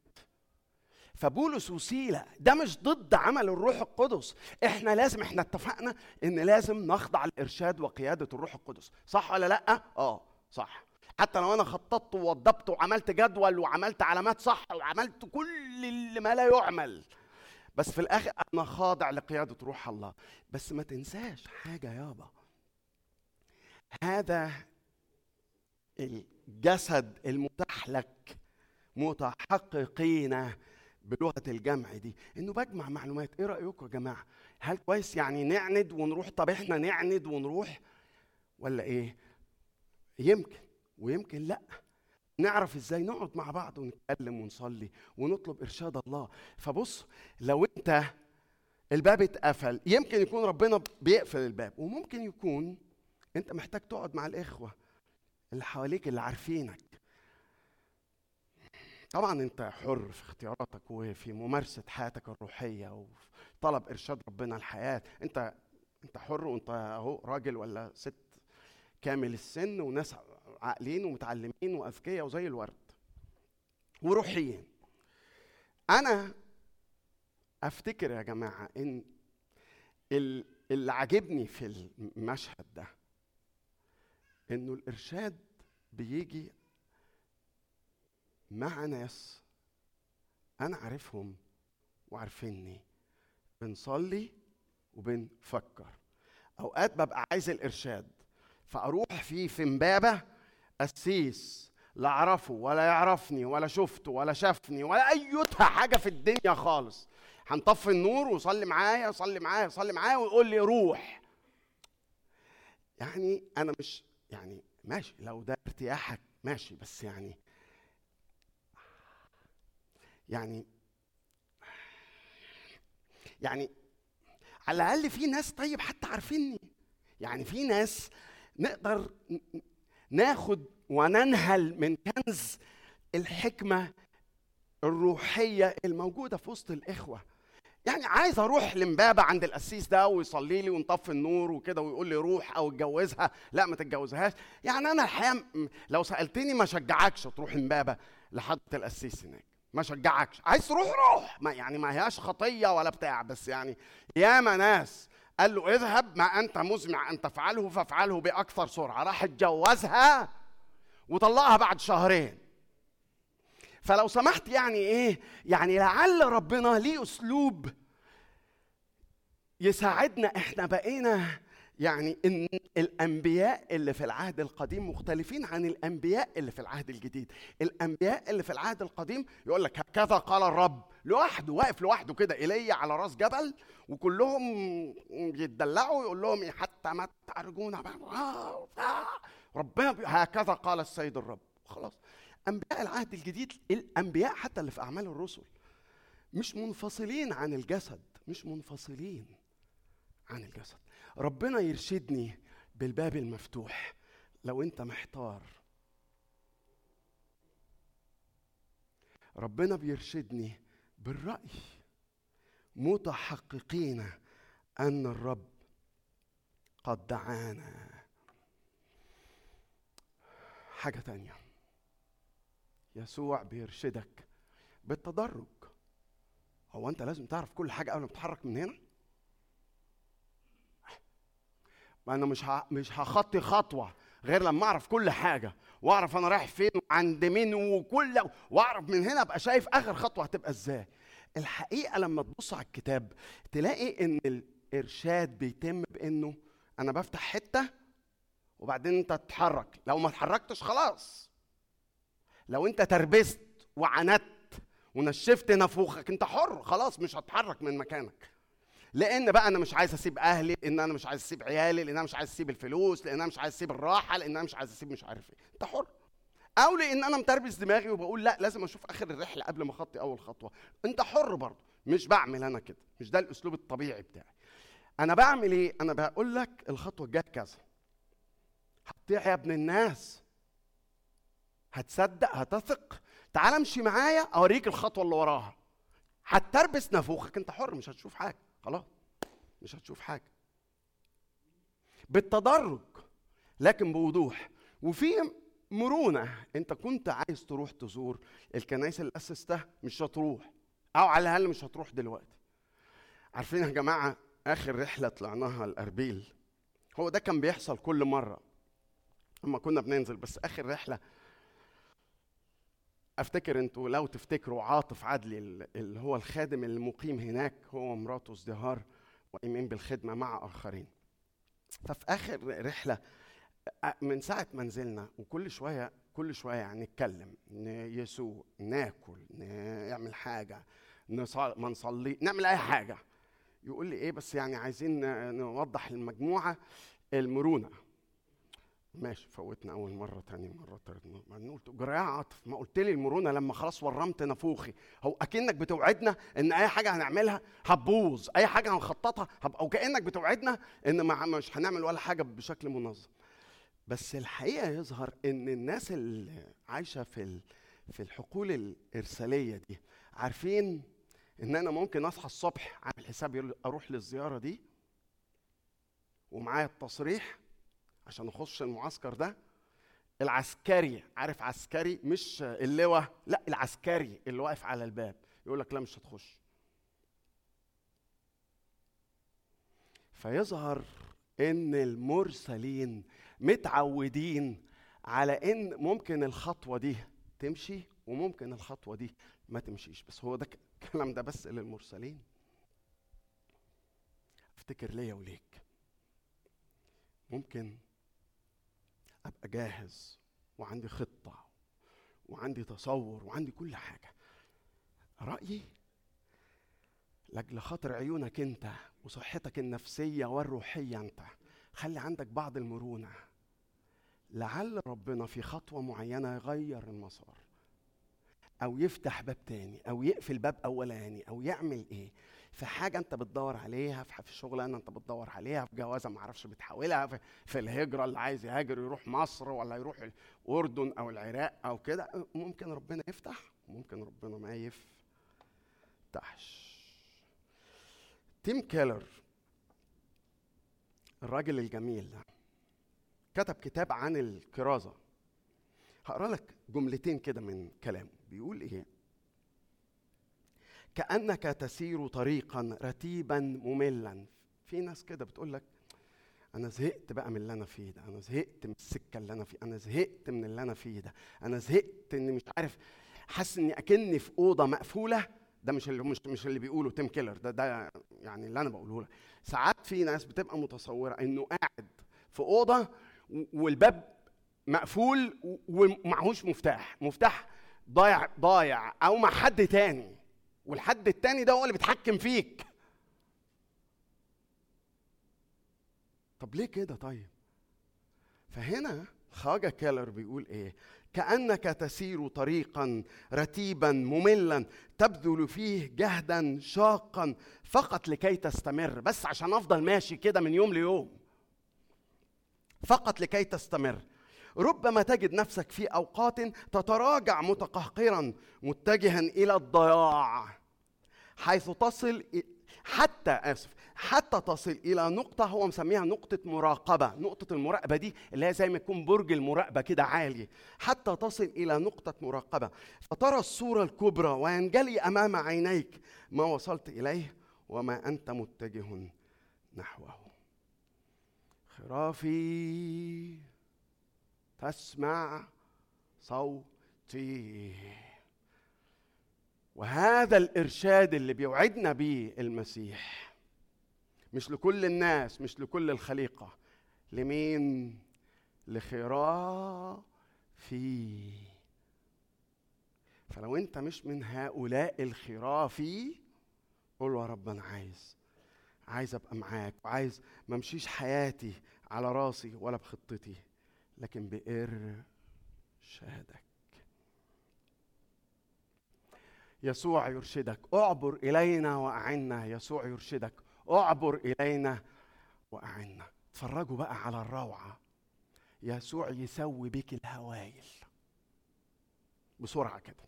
فبولس وسيلة ده مش ضد عمل الروح القدس. إحنا لازم إحنا اتفقنا إن لازم نخضع لإرشاد وقيادة الروح القدس. صح ولا لأ؟ آه صح. حتى لو أنا خططت ووضبت وعملت جدول وعملت علامات صح وعملت كل اللي ما لا يعمل. بس في الآخر أنا خاضع لقيادة روح الله. بس ما تنساش حاجة يابا. هذا الجسد المتاح لك متحققين بلغة الجمع دي. إنه بجمع معلومات. إيه رايكم يا جماعة؟ هل كويس يعني نعند ونروح؟ طب إحنا نعند ونروح ولا إيه؟ يمكن ويمكن لأ. نعرف إزاي نقعد مع بعض ونتكلم ونصلي ونطلب إرشاد الله. فبص لو أنت الباب اتقفل يمكن يكون ربنا بيقفل الباب وممكن يكون أنت محتاج تقعد مع الإخوة اللي حواليك اللي عارفينك. طبعا أنت حر في اختياراتك وفي ممارسة حياتك الروحية وفي طلب إرشاد ربنا الحياة. أنت أنت حر وأنت أهو راجل ولا ست كامل السن وناس عاقلين ومتعلمين وأذكياء وزي الورد. وروحيين أنا أفتكر يا جماعة إن ال- اللي عاجبني في المشهد ده إنه الإرشاد بيجي مع ناس أنا عارفهم وعارفيني. بنصلي وبنفكر أوقات ببقى عايز الإرشاد فأروح فيه في امبابه قسيس لا أعرفه ولا يعرفني ولا شفته ولا شافني ولا ايتها حاجة في الدنيا خالص. هنطفي النور وصلي معايا صلي معايا صلي معايا ويقول لي روح. يعني أنا مش يعني ماشي لو ده ارتياحك ماشي بس يعني يعني يعني على الأقل في ناس طيب حتى عارفيني. يعني في ناس نقدر ناخد وننهل من كنز الحكمة الروحية الموجودة في وسط الإخوة. يعني عايز أروح لمبابة عند القسيس ده ويصلي لي ونطفي النور وكده ويقول لي روح أو اتجوزها. لا ما تتجوزهاش. يعني أنا الحقيقة لو سألتني ما شجعكش تروح امبابه لحضره القسيس هناك. ما شجعكش. عايز تروح روح. ما يعني ما هياش خطية ولا بتاع بس يعني ياما ناس قال له اذهب ما أنت مزمع ان تفعله فافعله بأكثر سرعة. راح اتجوزها وطلقها بعد شهرين. فلو سمحت يعني إيه يعني لعل ربنا ليه أسلوب يساعدنا. إحنا بقينا يعني إن الأنبياء اللي في العهد القديم مختلفين عن الأنبياء اللي في العهد الجديد. الأنبياء اللي في العهد القديم يقول لك هكذا قال الرب. لوحده واقف لوحده كده إيليا على راس جبل وكلهم يتدلعوا يقول لهم إيه، حتى ما ترجون ربنا هكذا قال السيد الرب. خلاص. أنبياء العهد الجديد الأنبياء حتى اللي في أعمال الرسل مش منفصلين عن الجسد مش منفصلين عن الجسد. ربنا يرشدني بالباب المفتوح لو انت محتار. ربنا بيرشدني بالرأي. متحققين أن الرب قد دعانا. حاجة تانية. يسوع بيرشدك بالتدرج. هو أنت لازم تعرف كل حاجة قبل ما تتحرك من هنا؟ ما أنا مش. مش هخطي خطوة غير لما أعرف كل حاجة وأعرف أنا رايح فين وعند مين وكل وأعرف من هنا أبقى شايف آخر خطوة هتبقى إزاي. الحقيقة لما تبص على الكتاب تلاقي إن الإرشاد بيتم بإنه أنا بفتح حتة وبعدين أنت تتحرك. لو ما اتحركتش خلاص. لو أنت تربست وعندت ونشفت نافوخك أنت حر خلاص مش هتحرك من مكانك. لأن بقى أنا مش عايز اسيب أهلي لأن أنا مش عايز اسيب عيالي لأن أنا مش عايز اسيب الفلوس لأن أنا مش عايز اسيب الراحة لأن أنا مش عايز اسيب مش عارف إيه. انت حر. أو لأن أنا متربس دماغي وبقول لا لازم أشوف اخر الرحلة قبل ما اخطي اول خطوة. انت حر برضه. مش بعمل أنا كده. مش ده الاسلوب الطبيعي بتاعي. أنا بعمل إيه؟ أنا بقول لك الخطوة الجايه كذا. هتطيع يا ابن الناس. هتصدق هتثق. تعال امشي معايا اوريك الخطوة اللي وراها. هتربس نافوخك انت حر مش هتشوف حاجة. خلاص مش هتشوف حاجة. بالتدرج لكن بوضوح. وفي مرونة انت كنت عايز تروح تزور الكنائس اللي أسستها مش هتروح. أو على الأقل مش هتروح دلوقتي. عارفين يا جماعة آخر رحلة طلعناها الأربيل هو ده كان بيحصل كل مرة. أما كنا بننزل بس آخر رحلة أفتكر أنتوا لو تفتكروا عاطف عدلي اللي هو الخادم المقيم هناك هو ومراته ازدهار وقايمين بالخدمة مع آخرين. ففي آخر رحلة من ساعة ما نزلنا وكل شوية كل شوية يعني نتكلم يسوع ناكل نعمل حاجة نصلي ما نصلي نعمل أي حاجة. يقول لي إيه بس يعني عايزين نوضح للمجموعه المرونة. ماشي فوتنا أول مرة تاني مرة تالت مرة. بعدين قلت جرايه عاطف. ما قلت لي المرونة لما خلاص ورمت نافوخي. هو أكنك بتوعدنا إن أي حاجة هنعملها هتبوظ. أي حاجة هنخططها هب... أو كانك بتوعدنا إن ما مش هنعمل ولا حاجة بشكل منظم. بس الحقيقة يظهر إن الناس اللي عايشة في ال... في الحقول الإرسالية دي عارفين إن أنا ممكن أصحى الصبح عامل حسابي أروح للزيارة دي ومعايا التصريح عشان اخش المعسكر ده. العسكري عارف عسكري؟ مش اللواء لا العسكري اللي واقف على الباب. يقول لك لا مش هتخش. فيظهر إن المرسلين متعودين على إن ممكن الخطوة دي تمشي وممكن الخطوة دي ما تمشيش. بس هو ده الكلام ده بس للمرسلين. أفتكر ليا وليك. ممكن أبقى جاهز وعندي خطة وعندي تصور وعندي كل حاجة. رأيي لأجل خاطر عيونك أنت وصحتك النفسية والروحية أنت خلي عندك بعض المرونة. لعل ربنا في خطوة معينة يغير المسار أو يفتح باب تاني أو يقفل باب أولاني أو يعمل إيه؟ في حاجة أنت بتدور عليها في شغلانه أنت بتدور عليها في جوازة ما أعرفش بتحاولها في, في الهجرة اللي عايز يهاجر يروح مصر ولا يروح الأردن أو العراق أو كده ممكن ربنا يفتح ممكن ربنا ما يفتحش. تيم كيلر الراجل الجميل ده كتب كتاب عن الكرازة. هقرأ لك جملتين كده من كلامه. بيقول إيه؟ كأنك تسير طريقا رتيبا مملا. في ناس كده بتقول لك أنا زهقت بقى من اللي أنا فيه ده أنا زهقت من السكة اللي أنا فيه أنا زهقت من اللي أنا فيه ده أنا زهقت إني مش عارف حاسس إني أكني في أوضة مقفولة. ده مش اللي مش مش اللي بيقوله تيم كيلر ده ده يعني اللي أنا بقوله لك. ساعات في ناس بتبقى متصورة إنه قاعد في أوضة والباب مقفول ومعهوش مفتاح مفتاح ضايع ضايع أو مع حد تاني. والحد التاني ده هو اللي بيتحكم فيك. طب ليه كده طيب؟ فهنا خواجة كيلر بيقول إيه؟ كأنك تسير طريقا رتيبا مملا تبذل فيه جهدا شاقا فقط لكي تستمر. بس عشان أفضل ماشي كده من يوم ليوم. فقط لكي تستمر. ربما تجد نفسك في أوقات تتراجع متقهقرا متجها إلى الضياع حيث تصل حتى آسف حتى تصل إلى نقطة هو مسميها نقطة مراقبة. نقطة المراقبة دي اللي هي زي ما يكون برج المراقبة كده عالي. حتى تصل إلى نقطة مراقبة. فترى الصورة الكبرى وينجلي أمام عينيك ما وصلت إليه وما أنت متجه نحوه. خرافي. تسمع صوتي. وهذا الإرشاد اللي بيوعدنا بيه المسيح مش لكل الناس مش لكل الخليقة لمين؟ لخرافي. فلو انت مش من هؤلاء الخرافي قول يا رب أنا عايز عايز أبقى معاك وعايز ما امشيش حياتي على راسي ولا بخطتي. لكن بإرشادك يسوع يرشدك. اعبر إلينا وأعنا. يسوع يرشدك. اعبر إلينا وأعنا. اتفرجوا بقى على الروعة. يسوع يسوي بك الهوايل بسرعة كده.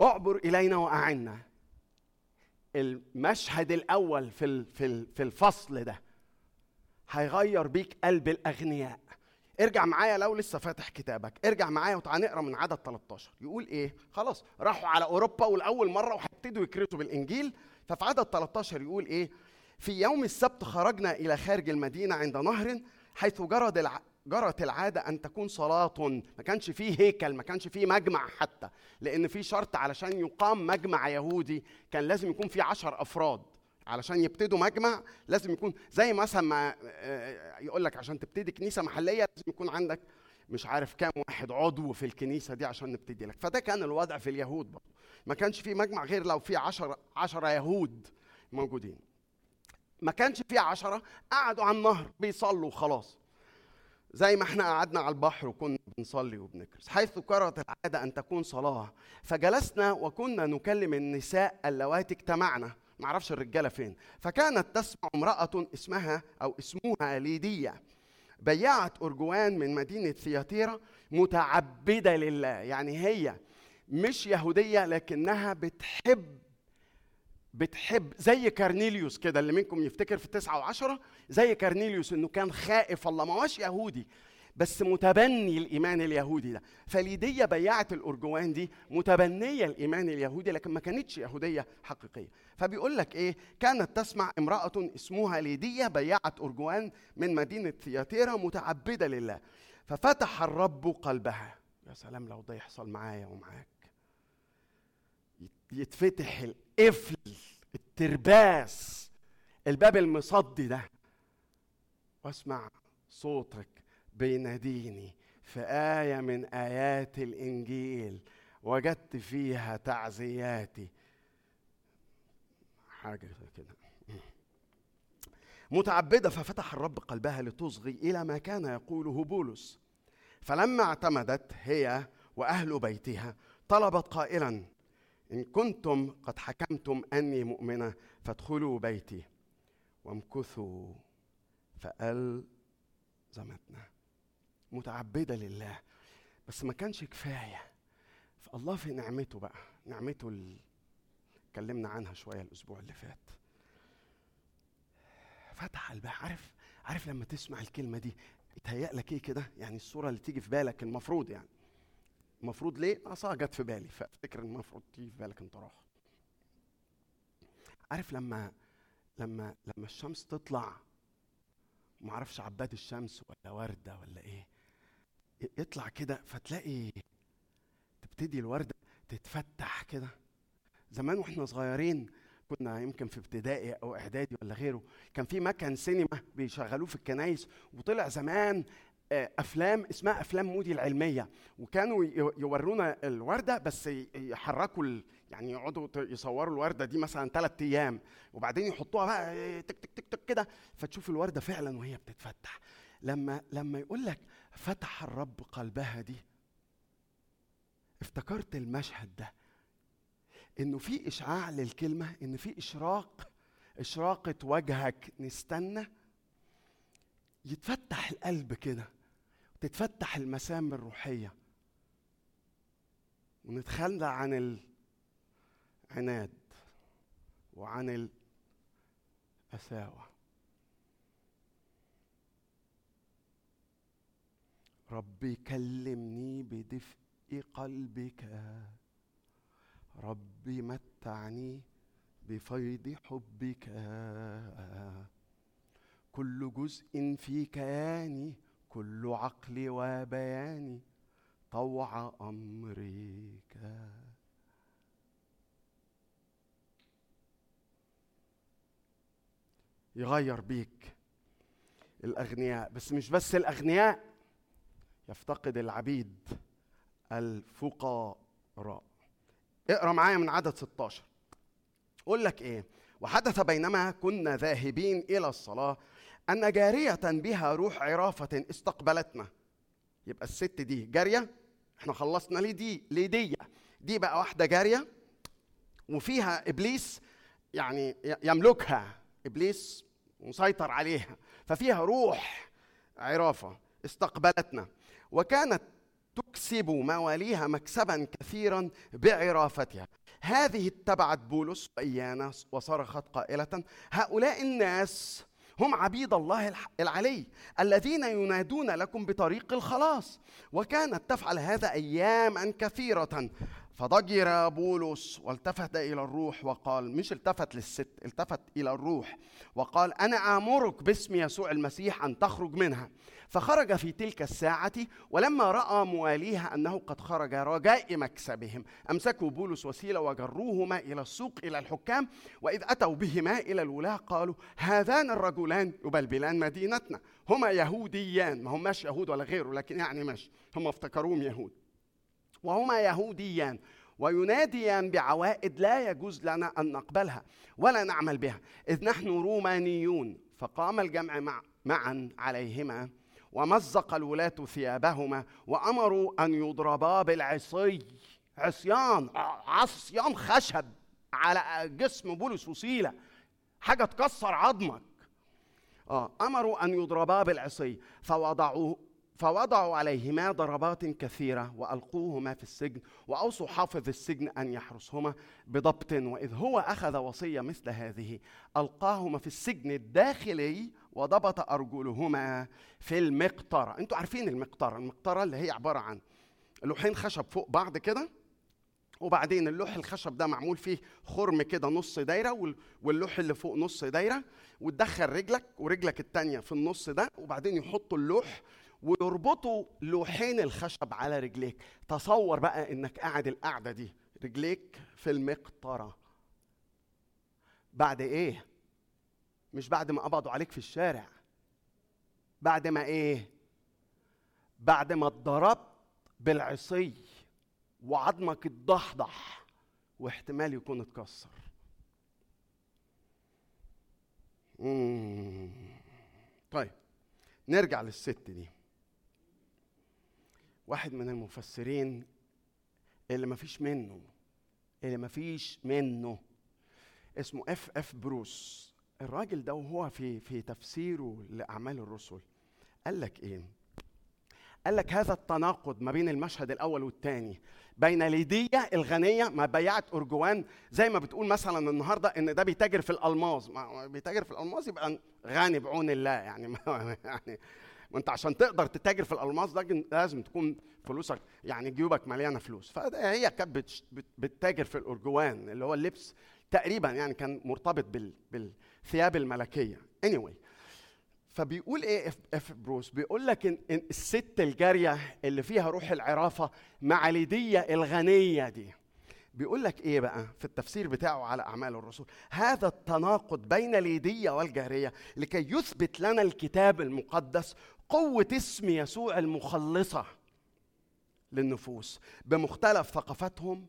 اعبر إلينا وأعنا. المشهد الأول في في ال- في الفصل ده هيغير بيك قلب الأغنياء. ارجع معايا لو لسه فاتح كتابك ارجع معايا وتعالى نقرا من عدد 13 يقول إيه؟ خلاص راحوا على أوروبا والاول مرة وهيبتدوا يكرزوا بالإنجيل. ففي عدد 13 يقول إيه؟ في يوم السبت خرجنا إلى خارج المدينة عند نهر حيث جرد الع... جرت العادة أن تكون صلاة. ما كانش فيه هيكل ما كانش فيه مجمع حتى لأن في شرط علشان يقام مجمع يهودي كان لازم يكون فيه عشر أفراد. علشان يبتدوا مجمع لازم يكون زي مثلا ما آه، يقول لك عشان تبتدي كنيسة محلية لازم يكون عندك مش عارف كام واحد عضو في الكنيسة دي عشان نبتدي لك. فده كان الوضع في اليهود برضه. ما كانش في مجمع غير لو في عشرة عشرة يهود موجودين. ما كانش في عشرة قعدوا على النهر بيصلوا خلاص زي ما إحنا قعدنا على البحر وكنا بنصلي وبنكرس. حيث كررت العادة أن تكون صلاة فجلسنا وكنا نكلم النساء اللواتي اجتمعنا. معرفش الرجالة فين. فكانت تسمع امرأة اسمها أو اسمها ليدية. بيعت أرجوان من مدينة ثياتيرا متعبدة لله. يعني هي مش يهودية لكنها بتحب بتحب زي كارنيليوس كده اللي منكم يفتكر في التسعة وعشرة زي كارنيليوس إنه كان خائف الله. ما هوش يهودي. بس متبني الإيمان اليهودي ده. فليدية بيعت الارجوان دي متبنية الإيمان اليهودي لكن ما كانتش يهودية حقيقية. فبيقول لك إيه؟ كانت تسمع امرأة اسمها ليدية بيعت ارجوان من مدينة ثياتيرا متعبدة لله. ففتح الرب قلبها. يا سلام لو ده يحصل معايا ومعاك. يتفتح القفل الترباس الباب المصدي ده. واسمع صوتك. بيناديني في آية من آيات الإنجيل وجدت فيها تعزياتي. حاجة كده. متعبدة ففتح الرب قلبها لتصغي إلى ما كان يقوله بولس. فلما اعتمدت هي وأهل بيتها طلبت قائلا إن كنتم قد حكمتم أني مؤمنة فادخلوا بيتي. وامكثوا فألزمتنا. متعبدة لله بس ما كانش كفاية. فالله في نعمته بقى نعمته اللي اتكلمنا عنها شوية الأسبوع اللي فات. فتح قلبها عارف عارف لما تسمع الكلمة دي يتهيأ لك إيه كده؟ يعني الصورة اللي تيجي في بالك المفروض يعني. المفروض ليه؟ أصلا جت في بالي فأفتكر المفروض تيجي في بالك أنت راح. عارف لما لما لما الشمس تطلع ما أعرفش عباد الشمس ولا وردة ولا إيه يطلع كده فتلاقي تبتدي الورده تتفتح كده. زمان وإحنا صغيرين كنا يمكن في ابتدائي أو إعدادي ولا غيره كان في مكان سينما بيشغلوه في الكنايس وطلع زمان آه، أفلام اسمها أفلام مودي العلمية وكانوا يورونا الوردة بس يحركوا يعني يقعدوا يصوروا الوردة دي مثلا ثلاث أيام وبعدين يحطوها بقى آه، تك تك تك تك كده فتشوف الوردة فعلا وهي بتتفتح. لما لما يقول لك فتح الرب قلبها دي. افتكرت المشهد ده إنه في إشعاع للكلمة إن في إشراق إشراقة وجهك نستنى. يتفتح القلب كده تتفتح المسام الروحية. ونتخلى عن العناد وعن القساوه ربي كلمني بدفء قلبك. ربي متعني بفيض حبك. كل جزء في كياني كل عقلي وبياني طوع أمرك. يغير بيك الأغنياء بس مش بس الأغنياء يفتقد العبيد الفقراء. اقرأ معايا من عدد 16 أقول لك إيه؟ وحدث بينما كنا ذاهبين إلى الصلاة أن جارية بها روح عرافة استقبلتنا. يبقى الست دي جارية؟ إحنا خلصنا ليه دي؟ ليديه دي؟ بقى واحدة جارية وفيها إبليس يعني يملكها. إبليس مسيطر عليها. ففيها روح عرافة استقبلتنا. وكانت تكسب مواليها مكسبا كثيرا بعرافتها. هذه اتبعت بولس وإيانا وصرخت قائلة هؤلاء الناس هم عبيد الله العلي الذين ينادون لكم بطريق الخلاص. وكانت تفعل هذا اياما كثيرة. فضجر بولس والتفت إلى الروح وقال مش التفت للست التفت إلى الروح. وقال أنا آمرك باسم يسوع المسيح أن تخرج منها. فخرج في تلك الساعة ولما رأى مواليها أنه قد خرج رجاء مكسبهم. أمسكوا بولس وسيلة وجروهما إلى السوق إلى الحكام وإذ أتوا بهما إلى الولاة قالوا هذان الرجلان يبلبلان مدينتنا. هما يهوديان. ما هماش يهود ولا غيره لكن يعني ماشي هم افتكروهم يهود. وهما يهوديان ويناديان بعوائد لا يجوز لنا أن نقبلها ولا نعمل بها. إذ نحن رومانيون فقام الجمع مع معا عليهما ومزق الولاة ثيابهما وأمروا أن يضربا بالعصي. عصيان عصيان خشب على جسم بولس وسيلة. حاجة تكسر عظمك. آه أمروا أن يضربا بالعصي. فوضعوا فوضعوا عليهما ضربات كثيرة وألقوهما في السجن وأوصوا حافظ السجن أن يحرسهما بضبط. وإذ هو أخذ وصية مثل هذه ألقاهما في السجن الداخلي وضبط أرجلهما في المقطرة. أنتوا عارفين المقطرة المقطرة اللي هي عبارة عن لوحين خشب فوق بعض كده وبعدين اللوح الخشب ده معمول فيه خرم كده نص دايرة وال- واللوح اللي فوق نص دايرة وتدخل رجلك ورجلك التانية في النص ده وبعدين يحطوا اللوح ويربطوا لوحين الخشب على رجليك. تصور بقى إنك قاعد القعدة دي رجليك في المقطرة. بعد إيه؟ مش بعد ما قبضوا عليك في الشارع. بعد ما إيه؟ بعد ما اتضربت بالعصي وعظمك اتضحضح واحتمال يكون اتكسر. طيب نرجع للست دي. واحد من المفسرين اللي مفيش منه اللي مفيش منه اسمه F. F. Bruce الراجل ده وهو في في تفسيره لأعمال الرسل قال لك إيه؟ قال لك هذا التناقض ما بين المشهد الأول والثاني بين ليدية الغنية ما بيعت أرجوان زي ما بتقول مثلا النهاردة إن ده بيتاجر في الألماظ. ما بيتاجر في الألماظ يبقى غني بعون الله يعني. ما يعني ما أنت عشان تقدر تتاجر في الألماظ ده لازم تكون فلوسك يعني جيوبك مليانة فلوس. فهي كانت بتتاجر في الأرجوان اللي هو اللبس تقريبا يعني كان مرتبط بال بالثياب الملكية. Anyway فبيقول إيه F. F. Bruce؟ بيقول لك إن, إن الست الجارية اللي فيها روح العرافة مع ليديه الغنية دي. بيقول لك إيه بقى في التفسير بتاعه على أعمال الرسل هذا التناقض بين ليديه والجارية لكي يثبت لنا الكتاب المقدس قوة اسم يسوع المخلصة للنفوس. بمختلف ثقافتهم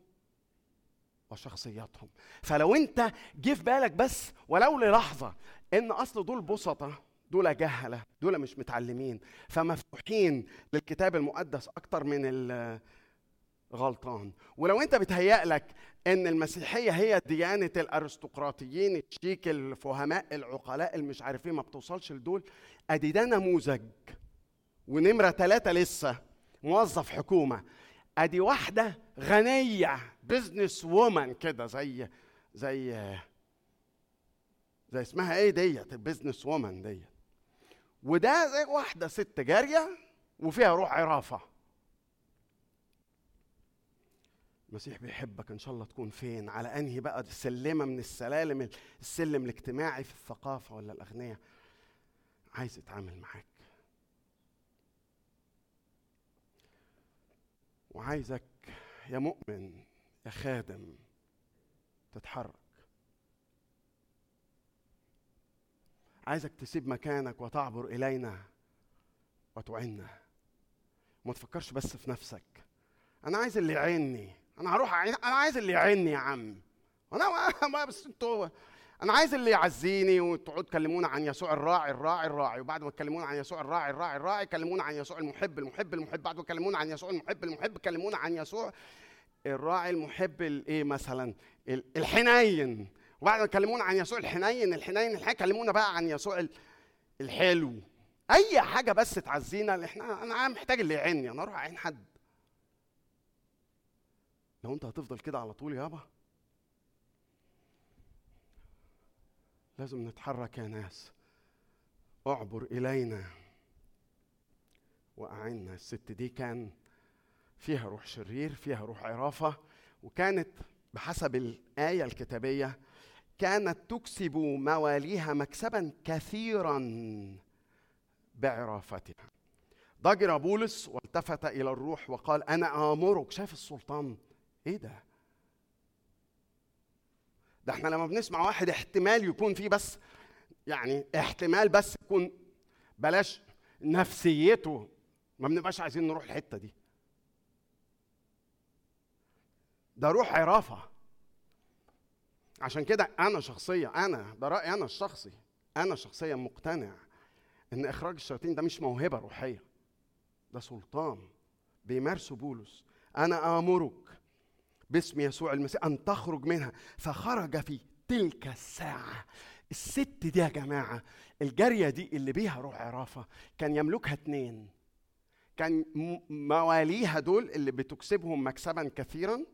وشخصياتهم. فلو انت جه في بالك بس ولو للحظة ان اصل دول بسطة دول جهلة دول مش متعلمين فمفتوحين للكتاب المقدس أكتر من غلطان. ولو انت بتهيأ لك ان المسيحية هي ديانة الارستقراطيين الشيك الفهماء العقلاء اللي مش عارفين ما بتوصلش لدول ادي ده نموذج. ونمرة ثلاثة لسه موظف حكومة. ادي واحدة غنية. business woman كده زي زي زي اسمها إيه ديت ال business woman ديت. وده زي واحدة ست جارية وفيها روح عرافة. المسيح بيحبك إن شاء الله تكون فين؟ على أنهي بقى؟ سلمه من السلالم السلم الاجتماعي في الثقافة ولا الاغنياء عايز يتعامل معاك. وعايزك يا مؤمن يا خادم تتحرك. عايزك تسيب مكانك وتعبر إلينا وتعنا وما تفكرش بس في نفسك. أنا عايز اللي يعيني أنا هروح. أنا عايز اللي يعيني يا عم. أنا ما بس أنتوا أنا عايز اللي يعزيني وتقعدوا تكلمونا عن يسوع الراعي الراعي الراعي. وبعد ما تكلمونا عن يسوع الراعي الراعي الراعي. كلمونا عن يسوع المحب المحب المحب. بعد ما تكلمونا عن يسوع المحب المحب. كلمونا عن يسوع. الراعي المحب الايه مثلا؟ ال- الحنين. وبعد ما كلمونا عن يسوع الحنين الحنين الحنين. كلمونا بقى عن يسوع ال- الحلو. أي حاجة بس تعزينا إحنا أنا محتاج اللي يعيني أنا أروح أعين حد. لو أنت هتفضل كده على طول يابا. لازم نتحرك يا ناس. اعبر إلينا. واعنا الست دي كان فيها روح شرير فيها روح عرافة وكانت بحسب الآية الكتابية كانت تكسب مواليها مكسبا كثيرا بعرافتها. ضجر بولس والتفت إلى الروح وقال أنا آمرك. شايف السلطان؟ إيه ده؟ ده إحنا لما بنسمع واحد احتمال يكون فيه بس يعني احتمال بس يكون بلاش نفسيته ما بنبقاش عايزين نروح الحتة دي. ده روح عرافة. عشان كده أنا شخصيا أنا ده رأيي أنا الشخصي أنا شخصيا مقتنع إن إخراج الشياطين ده مش موهبة روحية ده سلطان بيمارسه بولس. أنا آمرك باسم يسوع المسيح أن تخرج منها. فخرج في تلك الساعة الست دي يا جماعة الجارية دي اللي بيها روح عرافة كان يملكها اتنين. كان مواليها دول اللي بتكسبهم مكسبا كثيرا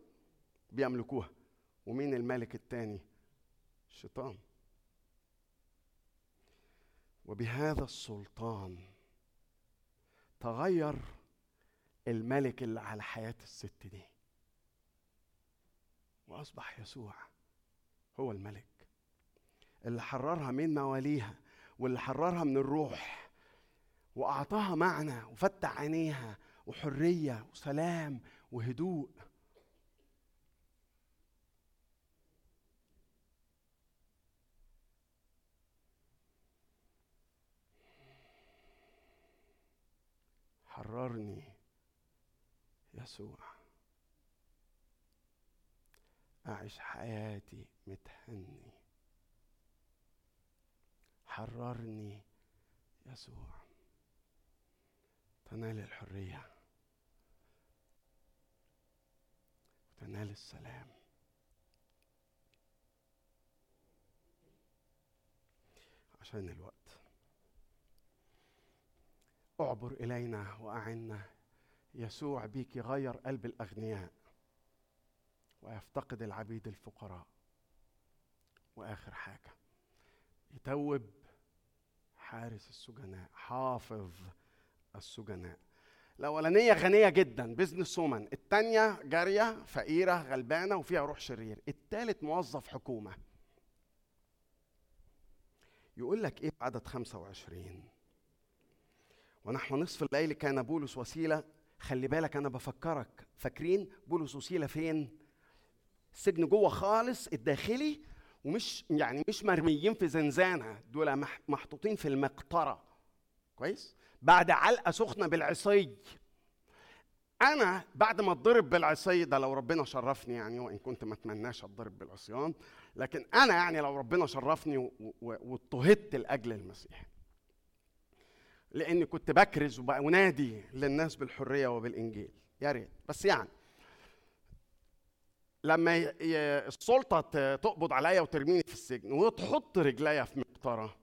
بيملكوها. ومين الملك التاني؟ الشيطان وبهذا السلطان تغير الملك اللي على حياة الست دي. وأصبح يسوع هو الملك. اللي حررها من مواليها واللي حررها من الروح وأعطاها معنى وفتح عينيها وحرية وسلام وهدوء. حررني يسوع. أعيش حياتي متهني. حررني يسوع. تنال الحرية. وتنال السلام. عشان الوقت اعبر إلينا وأعنا يسوع بيك يغير قلب الأغنياء ويفتقد العبيد الفقراء. وآخر حاجة يتوب حارس السجناء حافظ السجناء. الأولانية غنية جدا بزنس وومن التانية جارية فقيرة غلبانة وفيها روح شرير. التالت موظف حكومة. يقول لك إيه عدد 25 ونحو نصف الليل كان بولس وسيلة. خلي بالك أنا بفكرك. فاكرين بولس وسيلة فين؟ السجن جوه خالص الداخلي ومش يعني مش مرميين في زنزانة. دول مح- محطوطين في المقطرة. كويس؟ بعد علقة سخنة بالعصي. أنا بعد ما اتضرب بالعصي ده لو ربنا شرفني يعني وإن كنت ما أتمناش أتضرب بالعصيان لكن أنا يعني لو ربنا شرفني واضطهدت لأجل المسيح. لاني كنت بكرز وبنادي للناس بالحرية وبالإنجيل. يا ريت. بس يعني لما السلطة تقبض عليا وترميني في السجن وتحط رجليا في مقطرة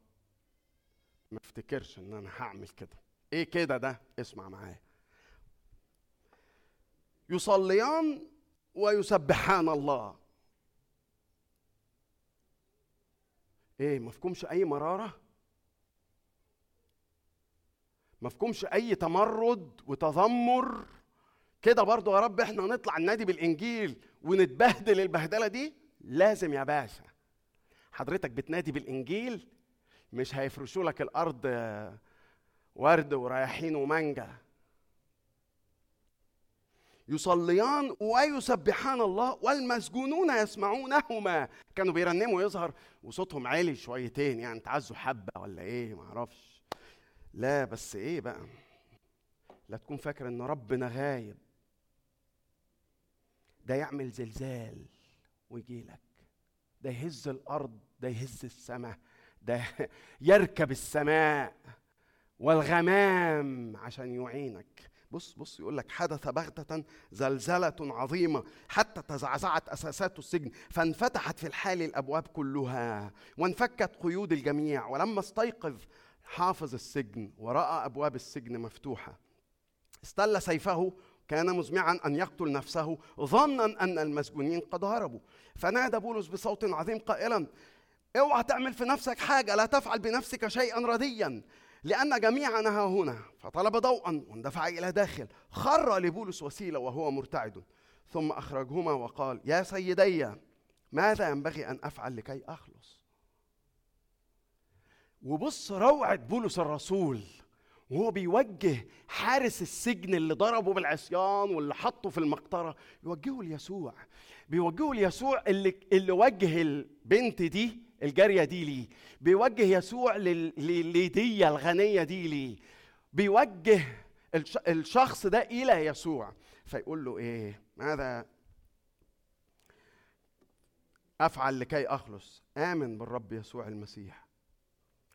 ما افتكرش إن أنا هعمل كده. إيه كده ده؟ اسمع معايا. يصليان ويسبحان الله. إيه مفهومش أي مرارة؟ مفهومش أي تمرد وتذمر. كده برضو يا رب إحنا نطلع النادي بالإنجيل ونتبهدل البهدلة دي؟ لازم يا باشا. حضرتك بتنادي بالإنجيل؟ مش هيفرشوا لك الأرض ورد ورياحين ومانجا. يصليان ويسبحان الله والمسجونون يسمعونهما. كانوا بيرنموا يظهر وصوتهم عالي شويتين يعني تعزوا حبة ولا إيه؟ معرفش لا بس إيه بقى؟ لا تكون فاكر إن ربنا غايب. ده يعمل زلزال ويجي لك. ده يهز الأرض ده يهز السماء ده يركب السماء والغمام عشان يعينك. بص بص يقول لك حدث بغتة زلزلة عظيمة حتى تزعزعت أساسات السجن فانفتحت في الحال الأبواب كلها وانفكت قيود الجميع ولما استيقظ حافظ السجن ورأى أبواب السجن مفتوحة. استل سيفه كان مزمعا أن يقتل نفسه ظنا أن المسجونين قد هربوا. فنادى بولس بصوت عظيم قائلا اوعى تعمل في نفسك حاجة لا تفعل بنفسك شيئا رديا لأن جميعنا ها هنا. فطلب ضوءا واندفع إلى داخل. خر لبولس وسيلة وهو مرتعد. ثم أخرجهما وقال يا سيدي ماذا ينبغي أن أفعل لكي أخلص؟ وبص روعة بولس الرسول وهو بيوجه حارس السجن اللي ضربه بالعصيان واللي حطه في المقطرة يوجهه ليسوع بيوجهه ليسوع اللي اللي وجه البنت دي الجارية دي ليه بيوجه يسوع لل- لليدية الغنية دي ليه بيوجه الش- الشخص ده إلى يسوع. فيقول له إيه؟ ماذا أفعل لكي أخلص؟ آمن بالرب يسوع المسيح.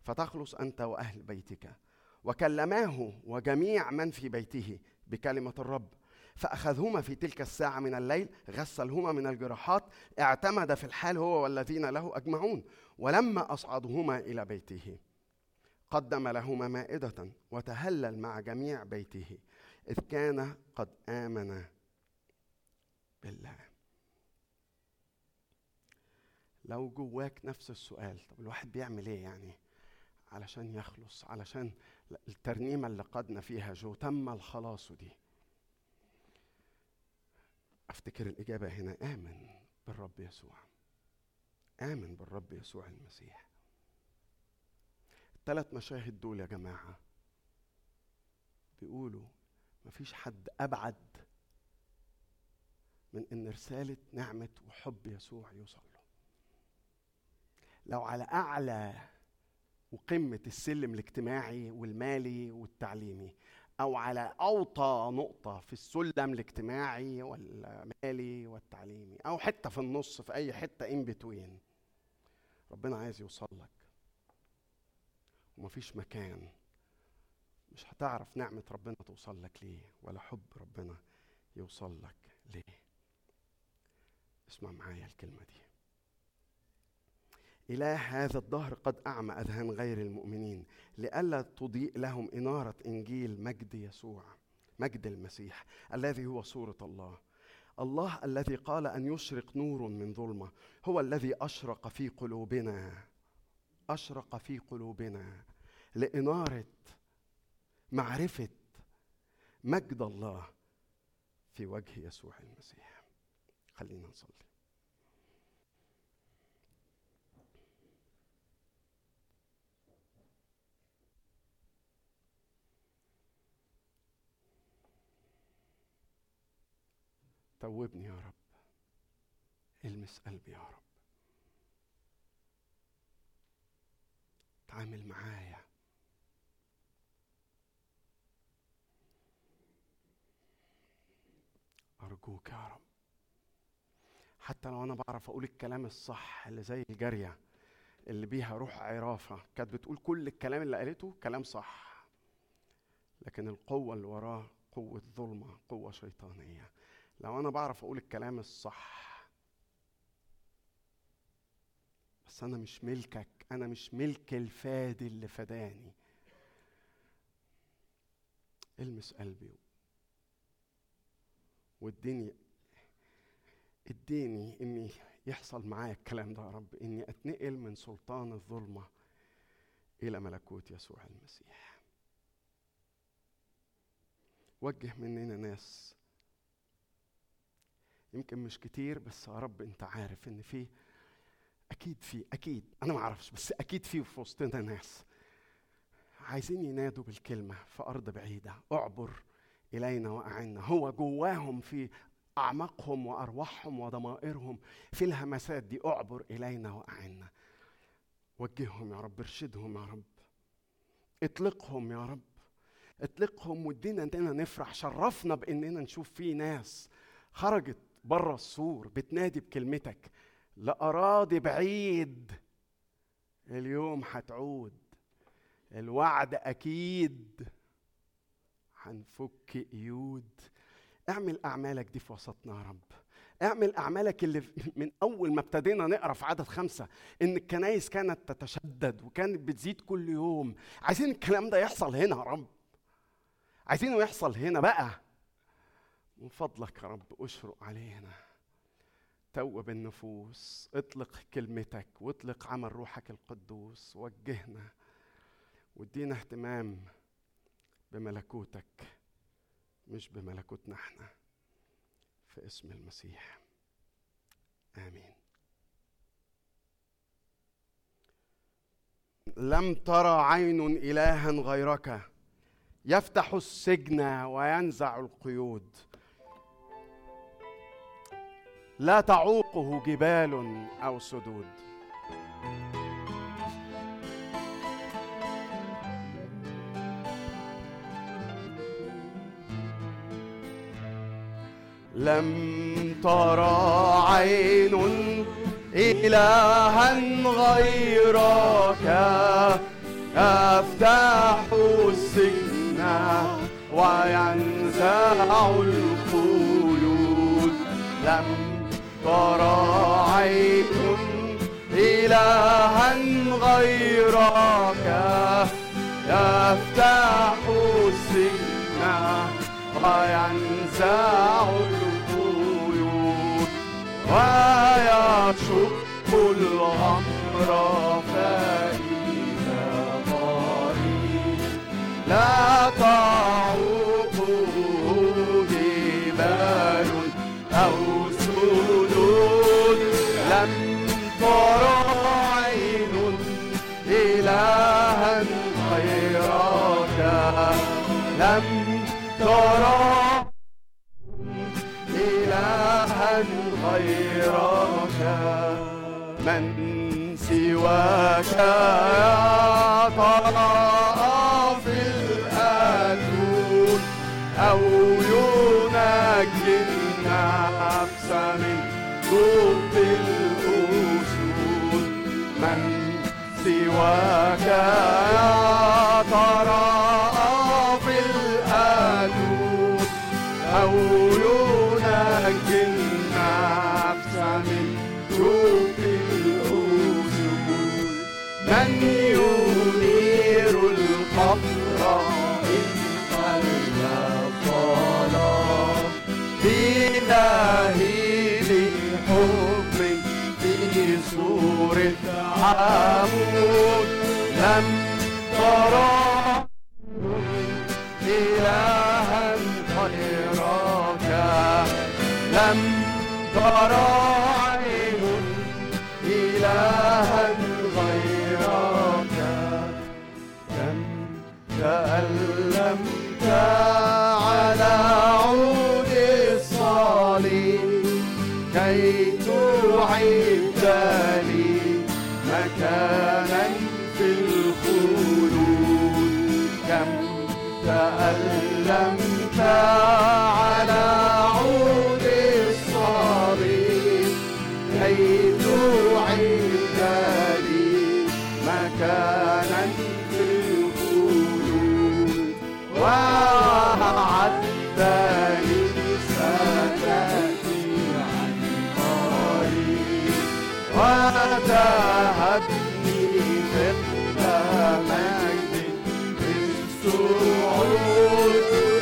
فتخلص أنت وأهل بيتك. وكلماه وجميع من في بيته بكلمة الرب. فأخذهما في تلك الساعة من الليل غسلهما من الجراحات اعتمد في الحال هو والذين له أجمعون ولما أصعدهما إلى بيته قدم لهما مائدة وتهلل مع جميع بيته إذ كان قد آمن بالله. لو جواك نفس السؤال طب الواحد بيعمل إيه يعني؟ علشان يخلص علشان الترنيمة اللي قدنا فيها جو تم الخلاص دي. أفتكر الإجابة هنا آمن بالرب يسوع. آمن بالرب يسوع المسيح. الثلاث مشاهد دول يا جماعة بيقولوا مفيش حد أبعد من إن رسالة نعمة وحب يسوع يوصل له. لو على أعلى وقمة السلم الاجتماعي والمالي والتعليمي أو على أوطى نقطة في السلم الاجتماعي والمالي والتعليمي أو حتة في النص في أي حتة إن بتوين ربنا عايز يوصل لك ومفيش مكان مش هتعرف نعمة ربنا توصل لك ليه ولا حب ربنا يوصل لك ليه. اسمع معايا الكلمة دي. إله هذا الدهر قد أعمى أذهان غير المؤمنين لئلا تضيء لهم إنارة إنجيل مجد يسوع مجد المسيح الذي هو صورة الله. الله الذي قال أن يشرق نور من ظلمة هو الذي أشرق في قلوبنا أشرق في قلوبنا لإنارة معرفة مجد الله في وجه يسوع المسيح. خلينا نصلي. توبني يا رب. المس قلبي يا رب. تعامل معايا. أرجوك يا رب. حتى لو أنا بعرف أقول الكلام الصح اللي زي الجارية اللي بيها روح عرافة كانت بتقول كل الكلام اللي قالته كلام صح. لكن القوة اللي وراه قوة ظلمة قوة شيطانية. لو أنا بعرف أقول الكلام الصح بس أنا مش ملكك أنا مش ملك الفادي اللي فداني. المس قلبي واديني اديني إني يحصل معايا الكلام ده يا رب. إني أتنقل من سلطان الظلمة إلى ملكوت يسوع المسيح. وجه مننا ناس يمكن مش كتير بس يا رب أنت عارف إن في أكيد في أكيد أنا ما أعرفش بس أكيد في في وسطنا ناس عايزين ينادوا بالكلمة في أرض بعيدة. اعبر إلينا وأعنا. هو جواهم في أعماقهم وأرواحهم وضمائرهم في الهمسات دي. اعبر إلينا وأعنا. وجههم يا رب ارشدهم يا رب. اطلقهم يا رب. اطلقهم وادينا إننا نفرح. شرفنا بإننا نشوف في ناس خرجت بره السور بتنادي بكلمتك لأراضي بعيد. اليوم هتعود الوعد أكيد. هنفك قيود اعمل أعمالك دي في وسطنا يا رب. اعمل أعمالك اللي من أول ما ابتدينا نقرأ في عدد خمسة إن الكنايس كانت تتشدد وكانت بتزيد كل يوم. عايزين الكلام ده يحصل هنا يا رب. عايزينه يحصل هنا بقى. من فضلك يا رب أشرق علينا. توب النفوس اطلق كلمتك واطلق عمل روحك القدوس وجهنا وادينا اهتمام بملكوتك مش بملكوتنا إحنا في اسم المسيح. آمين. لم ترى عين إلها غيرك يفتح السجن وينزع القيود. لا تعوقه جبال أو سدود. لم ترى عين إلها غيرك يفتح السجن وينزع القيود. لم ترى عين إلها غيرك يفتح السجن وينزع القيود ويشق الأمر فإذا طريق لا تعوقه ترى إلها غيرك. من سواك يا ترى في الأتون أو ينجي النفس من جب الأسود. من سواك يا ترى ينجي النفس من جب الأسود من ينير القبر إن قلب بدهيل حب في صورة عمود لم ترى لم ترى عين إلها غيرك. كم تألمت على عود الصليب كي تعيد لي مكانا في الخلود. كم تألمت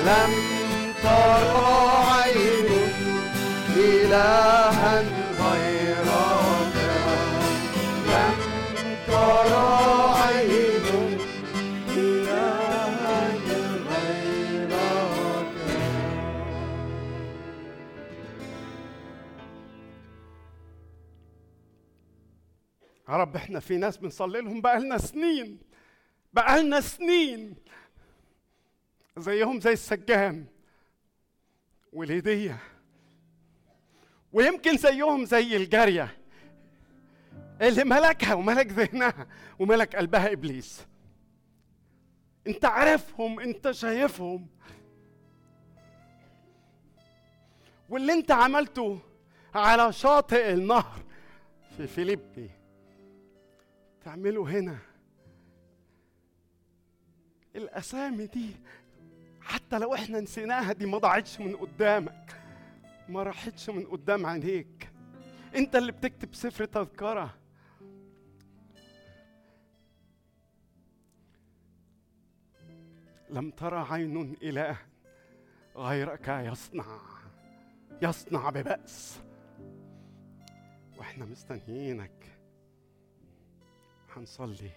لم ترى إلها غيرك لم ترى إلها غيرك يا رب إحنا في ناس بنصلي لهم بقالنا سنين بقالنا سنين. زيهم زي السجان والهدية ويمكن زيهم زي الجارية اللي ملكها وملك ذهنها وملك قلبها إبليس. أنت عارفهم أنت شايفهم. واللي أنت عملته على شاطئ النهر في فيليبي تعمله هنا. الأسامي دي حتى لو إحنا نسيناها دي ما ضاعتش من قدامك. ما راحتش من قدام عينيك. انت اللي بتكتب سفر تذكرة. لم ترى عين إله غيرك يصنع يصنع ببأس. وإحنا مستنيينك. هنصلي.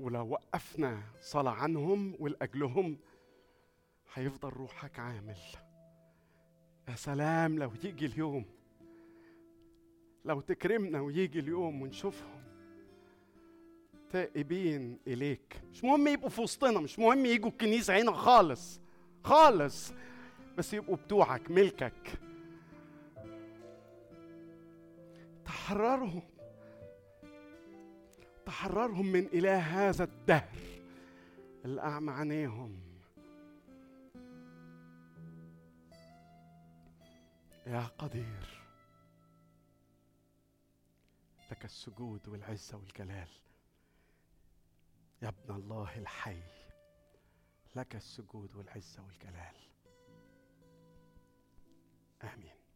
ولو وقفنا صلاة عنهم ولأجلهم. هيفضل روحك عامل. يا سلام لو يجي اليوم لو تكرمنا ويجي اليوم ونشوفهم تائبين إليك. مش مهم يبقوا في وسطنا مش مهم يجوا الكنيسة هنا خالص خالص. بس يبقوا بتوعك ملكك. تحررهم. تحررهم من إله هذا الدهر اللي أعمى عينيهم يا قدير. لك السجود والعزة والجلال. يا ابن الله الحي لك السجود والعزة والجلال. آمين.